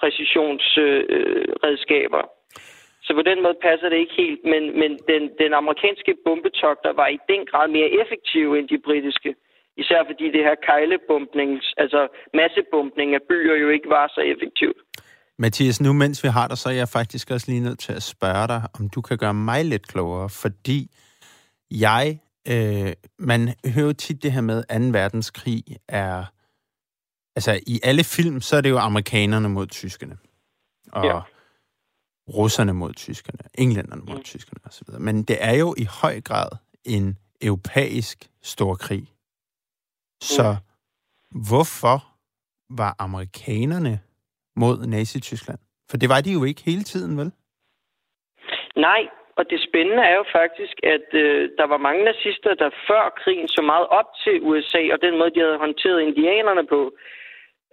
præcisionsredskaber. Øh, så på den måde passer det ikke helt, men, men den, den amerikanske bombetogter var i den grad mere effektive end de britiske. Især fordi det her kejlebumpnings, altså massebumpning af byer jo ikke var så effektivt. Mathias, nu mens vi har dig, så er jeg faktisk også lige nødt til at spørge dig, om du kan gøre mig lidt klogere, fordi jeg, øh, man hører tit det her med, at 2. verdenskrig er, altså i alle film, så er det jo amerikanerne mod tyskerne. Og ja russerne mod tyskerne, englænderne mod mm. tyskerne osv. Men det er jo i høj grad en europæisk storkrig. Så hvorfor var amerikanerne mod Nazi-Tyskland? For det var de jo ikke hele tiden, vel? Nej, og det spændende er jo faktisk, at øh, der var mange nazister, der før krigen så meget op til USA, og den måde, de havde håndteret indianerne på,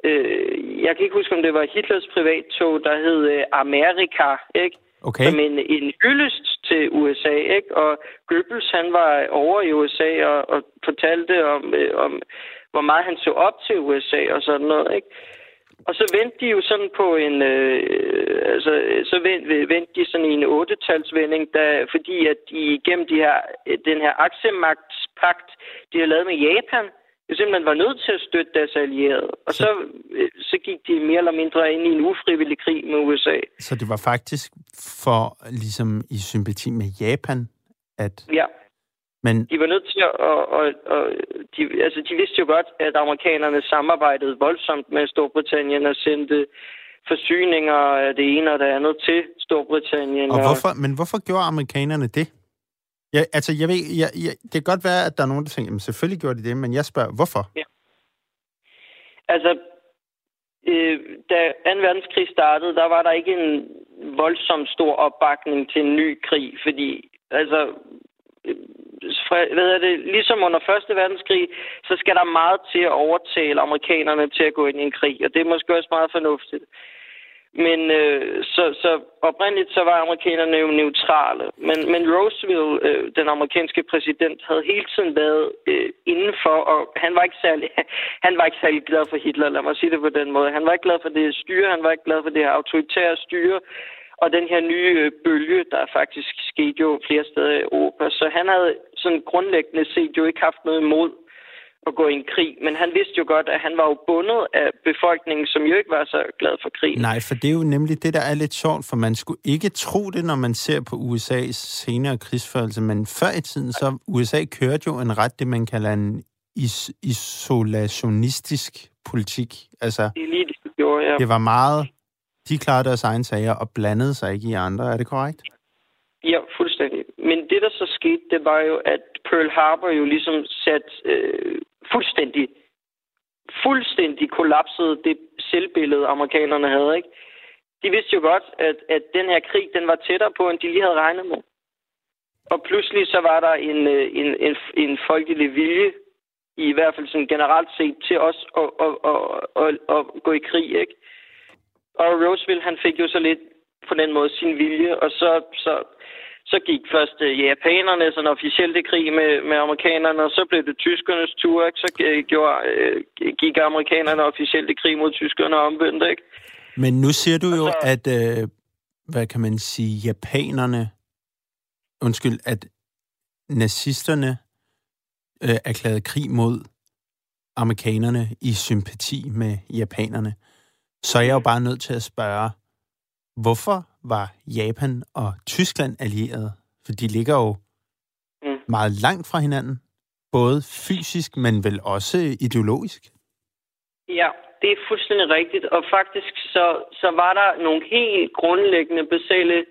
Øh, jeg kan ikke huske, om det var Hitlers privattog, der hed øh, Amerika, ikke? Okay. Som en, en hyldest til USA, ikke? Og Goebbels, han var over i USA og, og fortalte om, øh, om, hvor meget han så op til USA og sådan noget, ikke? Og så vendte de jo sådan på en, øh, altså, så vendte, vendte de sådan i en otte-talsvending, da, fordi at de gennem de her, den her aktiemagtspagt, de har lavet med Japan, jo simpelthen var nødt til at støtte deres allierede. Og så, øh, så gik de mere eller mindre ind i en ufrivillig krig med USA. Så det var faktisk for, ligesom i sympati med Japan, at... Ja. Men... De var nødt til at... Og, og, og de, altså, de vidste jo godt, at amerikanerne samarbejdede voldsomt med Storbritannien og sendte forsyninger af det ene og det andet til Storbritannien. Og hvorfor. Men hvorfor gjorde amerikanerne det? Ja, altså, jeg ved, jeg, jeg, det kan godt være, at der er nogen, der tænker, jamen selvfølgelig gjorde de det, men jeg spørger, hvorfor? Ja. Altså, øh, da 2. verdenskrig startede, der var der ikke en voldsom stor opbakning til en ny krig, fordi altså, øh, hvad hedder det, ligesom under Første Verdenskrig, så skal der meget til at overtale amerikanerne til at gå ind i en krig, og det er måske også meget fornuftigt. Men øh, så, så oprindeligt så var amerikanerne jo neutrale. Men, men Roosevelt, øh, den amerikanske præsident, havde hele tiden været øh, indenfor, og han var, ikke særlig, han var ikke særlig glad for Hitler, lad mig sige det på den måde. Han var ikke glad for det styre, han var ikke glad for det her autoritære styre, og den her nye øh, bølge, der faktisk skete jo flere steder i Europa. Så han havde sådan grundlæggende set jo ikke haft noget imod at gå i en krig. Men han vidste jo godt, at han var jo bundet af befolkningen, som jo ikke var så glad for krig. Nej, for det er jo nemlig det, der er lidt sjovt, for man skulle ikke tro det, når man ser på USA's senere krigsførelse, men før i tiden, så USA kørte jo en ret, det man kalder en is- isolationistisk politik. Altså, det er lige det, det gjorde, ja. Det var meget, de klarede deres egne sager og blandede sig ikke i andre, er det korrekt? Ja, fuldstændig. Men det, der så skete, det var jo, at Pearl Harbor jo ligesom sat øh, fuldstændig, fuldstændig kollapsede det selvbillede, amerikanerne havde, ikke? De vidste jo godt, at, at den her krig, den var tættere på, end de lige havde regnet med. Og pludselig så var der en, øh, en, en, en folkelig vilje, i hvert fald sådan generelt set, til os at, at, at, at, at gå i krig, ikke? Og Roosevelt, han fik jo så lidt på den måde sin vilje, og så, så så gik først uh, japanerne sådan officielt i krig med, med amerikanerne, og så blev det tyskernes tur, ikke? Så uh, gjorde, uh, gik amerikanerne officielt i krig mod tyskerne og omvendt, ikke? Men nu siger du jo, så, at, uh, hvad kan man sige, japanerne, undskyld, at nazisterne uh, erklærede krig mod amerikanerne i sympati med japanerne. Så er jeg jo bare nødt til at spørge, hvorfor var Japan og Tyskland allierede? For de ligger jo mm. meget langt fra hinanden, både fysisk, men vel også ideologisk. Ja, det er fuldstændig rigtigt. Og faktisk så, så var der nogle helt grundlæggende, basale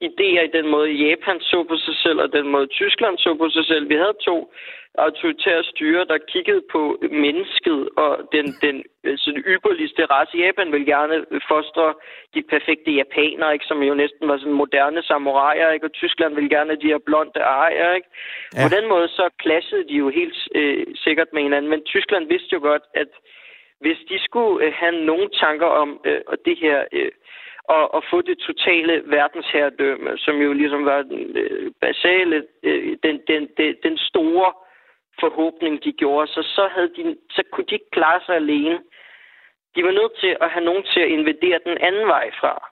idéer i den måde, Japan så på sig selv, og den måde, Tyskland så på sig selv. Vi havde to autoritære styre, der kiggede på mennesket og den, den sådan ypperligste race. Japan ville gerne fostre de perfekte japanere, ikke, som jo næsten var sådan moderne samuraier, ikke? og Tyskland ville gerne de her blonde ejer. Ikke? Ja. På den måde så klassede de jo helt øh, sikkert med hinanden, men Tyskland vidste jo godt, at hvis de skulle øh, have nogle tanker om øh, det her øh, og, og få det totale verdensherredømme, som jo ligesom var den øh, basale, øh, den, den, den, den store forhåbning, de gjorde. Så, så, havde de, så kunne de ikke klare sig alene. De var nødt til at have nogen til at invadere den anden vej fra.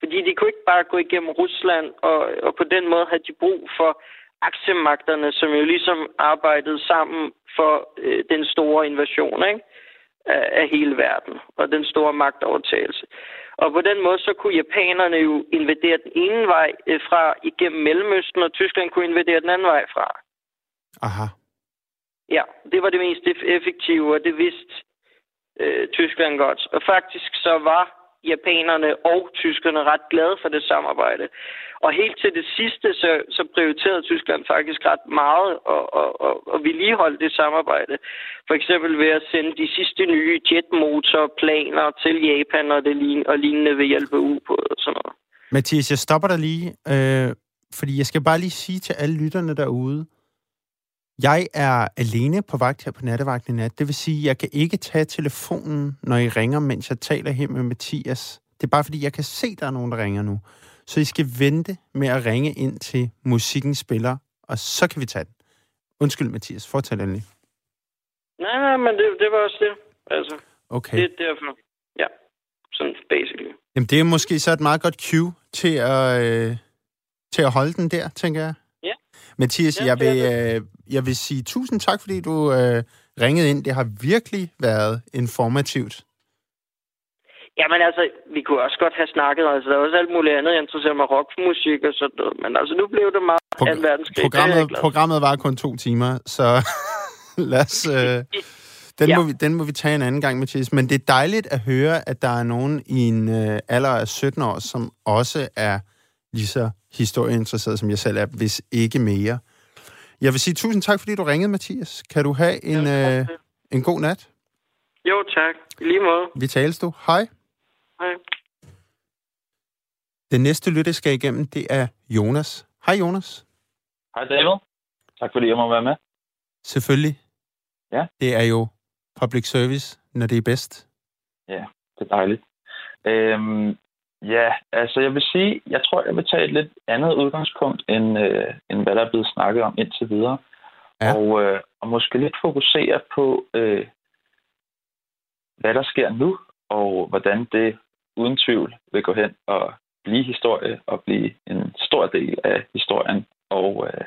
Fordi de kunne ikke bare gå igennem Rusland, og, og på den måde havde de brug for aktiemagterne, som jo ligesom arbejdede sammen for øh, den store invasion ikke? Af, af hele verden, og den store magtovertagelse. Og på den måde, så kunne japanerne jo invadere den ene vej øh, fra igennem Mellemøsten, og Tyskland kunne invadere den anden vej fra. Aha. Ja, det var det mest effektive, og det vidste øh, Tyskland godt. Og faktisk så var japanerne og tyskerne ret glade for det samarbejde. Og helt til det sidste, så, så prioriterede Tyskland faktisk ret meget og, og, og, og vedligeholde det samarbejde. For eksempel ved at sende de sidste nye jetmotorplaner til Japan og, det lignende, og lignende ved hjælp af ubåde og sådan noget. Mathias, jeg stopper dig lige, øh, fordi jeg skal bare lige sige til alle lytterne derude, jeg er alene på vagt her på nattevagten i nat. Det vil sige, at jeg kan ikke tage telefonen, når I ringer, mens jeg taler her med Mathias. Det er bare fordi, jeg kan se, at der er nogen, der ringer nu. Så I skal vente med at ringe ind til musikken spiller, og så kan vi tage den. Undskyld, Mathias. Fortæl endelig. Nej, nej, men det, det var også det. Altså, okay. Det er derfor. Ja, sådan basically. Jamen, det er måske så et meget godt cue til at, øh, til at holde den der, tænker jeg. Mathias, ja, jeg, vil, øh, jeg vil sige tusind tak, fordi du øh, ringede ind. Det har virkelig været informativt. Jamen altså, vi kunne også godt have snakket, altså der er også alt muligt andet, jeg interesserer mig rockmusik og sådan noget, men altså nu blev det meget Pro- en verdenskrig. Programmet, programmet var kun to timer, så lad os... Øh, den, ja. må vi, den må vi tage en anden gang, Mathias. Men det er dejligt at høre, at der er nogen i en øh, alder af 17 år, som også er lige så historieinteresseret, som jeg selv er, hvis ikke mere. Jeg vil sige tusind tak, fordi du ringede, Mathias. Kan du have en, ja, øh, en god nat? Jo, tak. I lige måde. Vi tales du. Hej. Hej. Den næste lytte skal igennem, det er Jonas. Hej Jonas. Hej David. Tak fordi jeg må være med. Selvfølgelig. Ja. Det er jo public service, når det er bedst. Ja, det er dejligt. Øhm, ja, altså jeg vil sige, jeg tror, jeg vil tage et lidt andet udgangspunkt, end, øh, end hvad der er blevet snakket om indtil videre. Ja. Og, øh, og måske lidt fokusere på, øh, hvad der sker nu, og hvordan det uden tvivl vil gå hen og blive historie og blive en stor del af historien, og øh,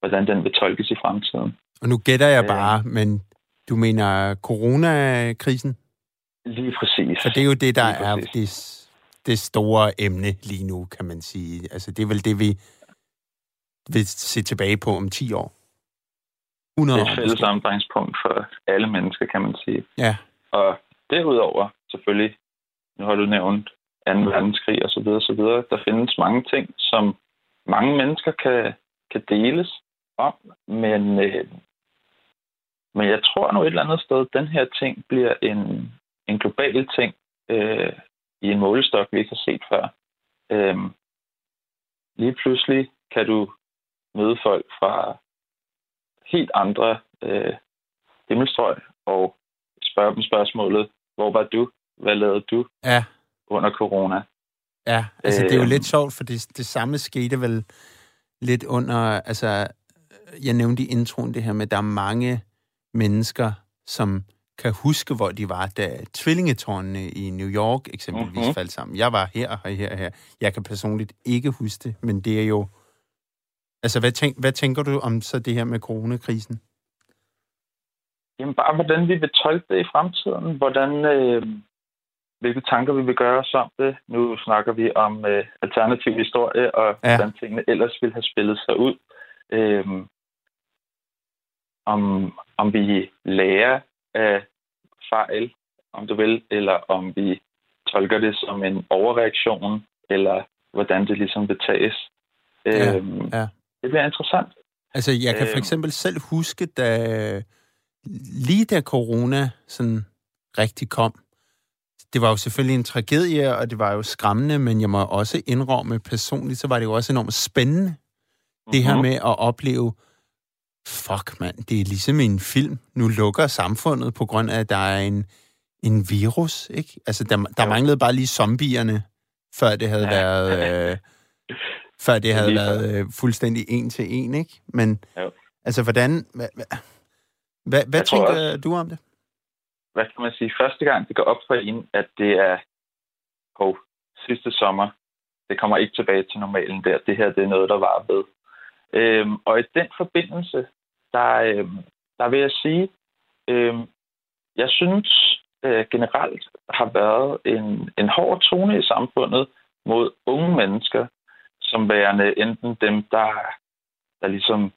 hvordan den vil tolkes i fremtiden. Og nu gætter jeg bare, øh, men du mener coronakrisen? Lige præcis. For det er jo det, der er det, det store emne lige nu, kan man sige. Altså, det er vel det, vi vil se tilbage på om 10 år. 100 det er et fælles omdrejningspunkt for alle mennesker, kan man sige. Ja. Og derudover, selvfølgelig, nu har du nævnt 2. verdenskrig og så videre, så videre. Der findes mange ting, som mange mennesker kan, kan deles om, men, øh, men jeg tror nu et eller andet sted, at den her ting bliver en, en global ting øh, i en målestok, vi ikke har set før. Øh, lige pludselig kan du møde folk fra helt andre øh, himmelstrøg og spørge dem spørgsmålet, hvor var du? Hvad lavede du ja. under corona? Ja, altså øh, det er jo lidt sjovt, for det, det samme skete vel lidt under, altså jeg nævnte i introen det her med, at der er mange mennesker, som kan huske, hvor de var, da tvillingetårnene i New York eksempelvis mm-hmm. faldt sammen. Jeg var her og her og her. Jeg kan personligt ikke huske det, men det er jo... Altså, hvad, tænk, hvad tænker du om så det her med coronakrisen? Jamen bare, hvordan vi vil tolke det i fremtiden. Hvordan, øh, hvilke tanker vi vil gøre os om det. Nu snakker vi om øh, alternativ historie, og ja. hvordan tingene ellers ville have spillet sig ud. Øh, om, om vi lærer af fejl, om du vil, eller om vi tolker det som en overreaktion, eller hvordan det ligesom vil tages. Ja, øhm, ja. Det bliver interessant. Altså, jeg kan for øhm. eksempel selv huske, da lige da corona sådan rigtig kom, det var jo selvfølgelig en tragedie, og det var jo skræmmende, men jeg må også indrømme personligt, så var det jo også enormt spændende, mm-hmm. det her mhm. med at opleve, fuck mand, det er ligesom en film. Nu lukker samfundet på grund af, at der er en, en virus, ikke? Altså, der, der manglede bare lige zombierne, før det havde ja. været... Øh, før det havde været øh, fuldstændig en til en, ikke? Men, jo. altså, hvordan... Hvad, hvad, hvad tænker også, du om det? Hvad kan man sige? Første gang, det går op for en, at det er på sidste sommer. Det kommer ikke tilbage til normalen der. Det her, det er noget, der var ved. Øhm, og i den forbindelse, der, øhm, der vil jeg sige, øhm, jeg synes øh, generelt har været en, en hård tone i samfundet mod unge mennesker, som værende enten dem, der, der ligesom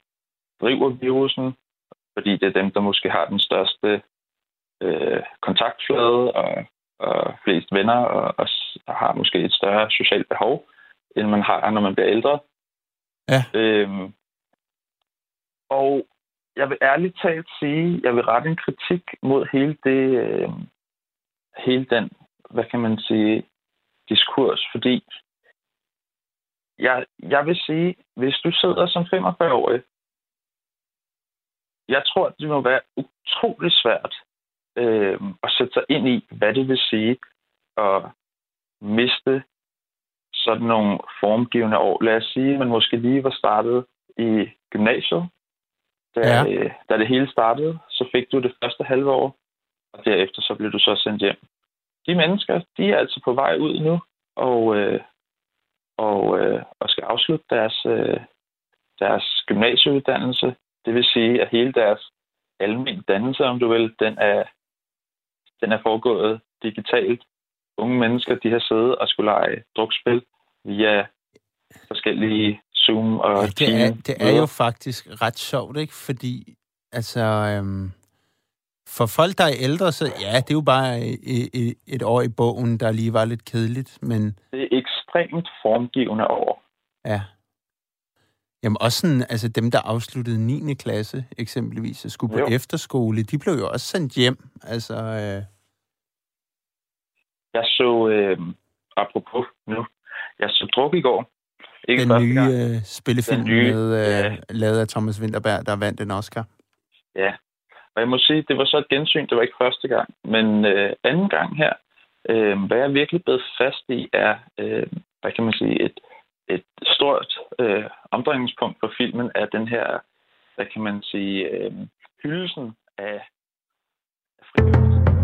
driver virusen, fordi det er dem, der måske har den største øh, kontaktflade og, og flest venner og, og har måske et større socialt behov, end man har, når man bliver ældre. Ja. Øhm, og jeg vil ærligt talt sige, jeg vil rette en kritik mod hele det, øh, hele den, hvad kan man sige, diskurs, fordi jeg, jeg vil sige, hvis du sidder som 45-årig, jeg tror, det må være utrolig svært øh, at sætte sig ind i, hvad det vil sige at miste sådan nogle formgivende år. Lad os sige, at man måske lige var startet i gymnasiet, da, ja. da det hele startede. Så fik du det første halve år, og derefter så blev du så sendt hjem. De mennesker, de er altså på vej ud nu, og, øh, og, øh, og skal afslutte deres, øh, deres gymnasieuddannelse. Det vil sige, at hele deres almindelige dannelse, om du vil, den er, den er foregået digitalt. Unge mennesker, de har siddet og skulle lege drukspil via forskellige Zoom og ja, det er, det er jo faktisk ret sjovt, ikke? Fordi, altså, øhm, for folk, der er ældre, så ja, det er jo bare et, et, år i bogen, der lige var lidt kedeligt, men... Det er ekstremt formgivende år. Ja. Jamen også sådan, altså dem, der afsluttede 9. klasse eksempelvis, og skulle jo. på efterskole, de blev jo også sendt hjem. Altså, øh... Jeg så, øh, apropos nu, jeg så druk i går, Ikke den nye uh, spillefilm den nye, med, uh, ja. lavet af Thomas Winterberg, der vandt en Oscar. Ja, og jeg må sige, det var så et gensyn, det var ikke første gang, men uh, anden gang her, uh, hvad jeg virkelig blevet fast i, er, uh, hvad kan man sige, et, et stort uh, omdrejningspunkt for filmen, er den her, hvad kan man sige, uh, hyldelsen af frigørelse.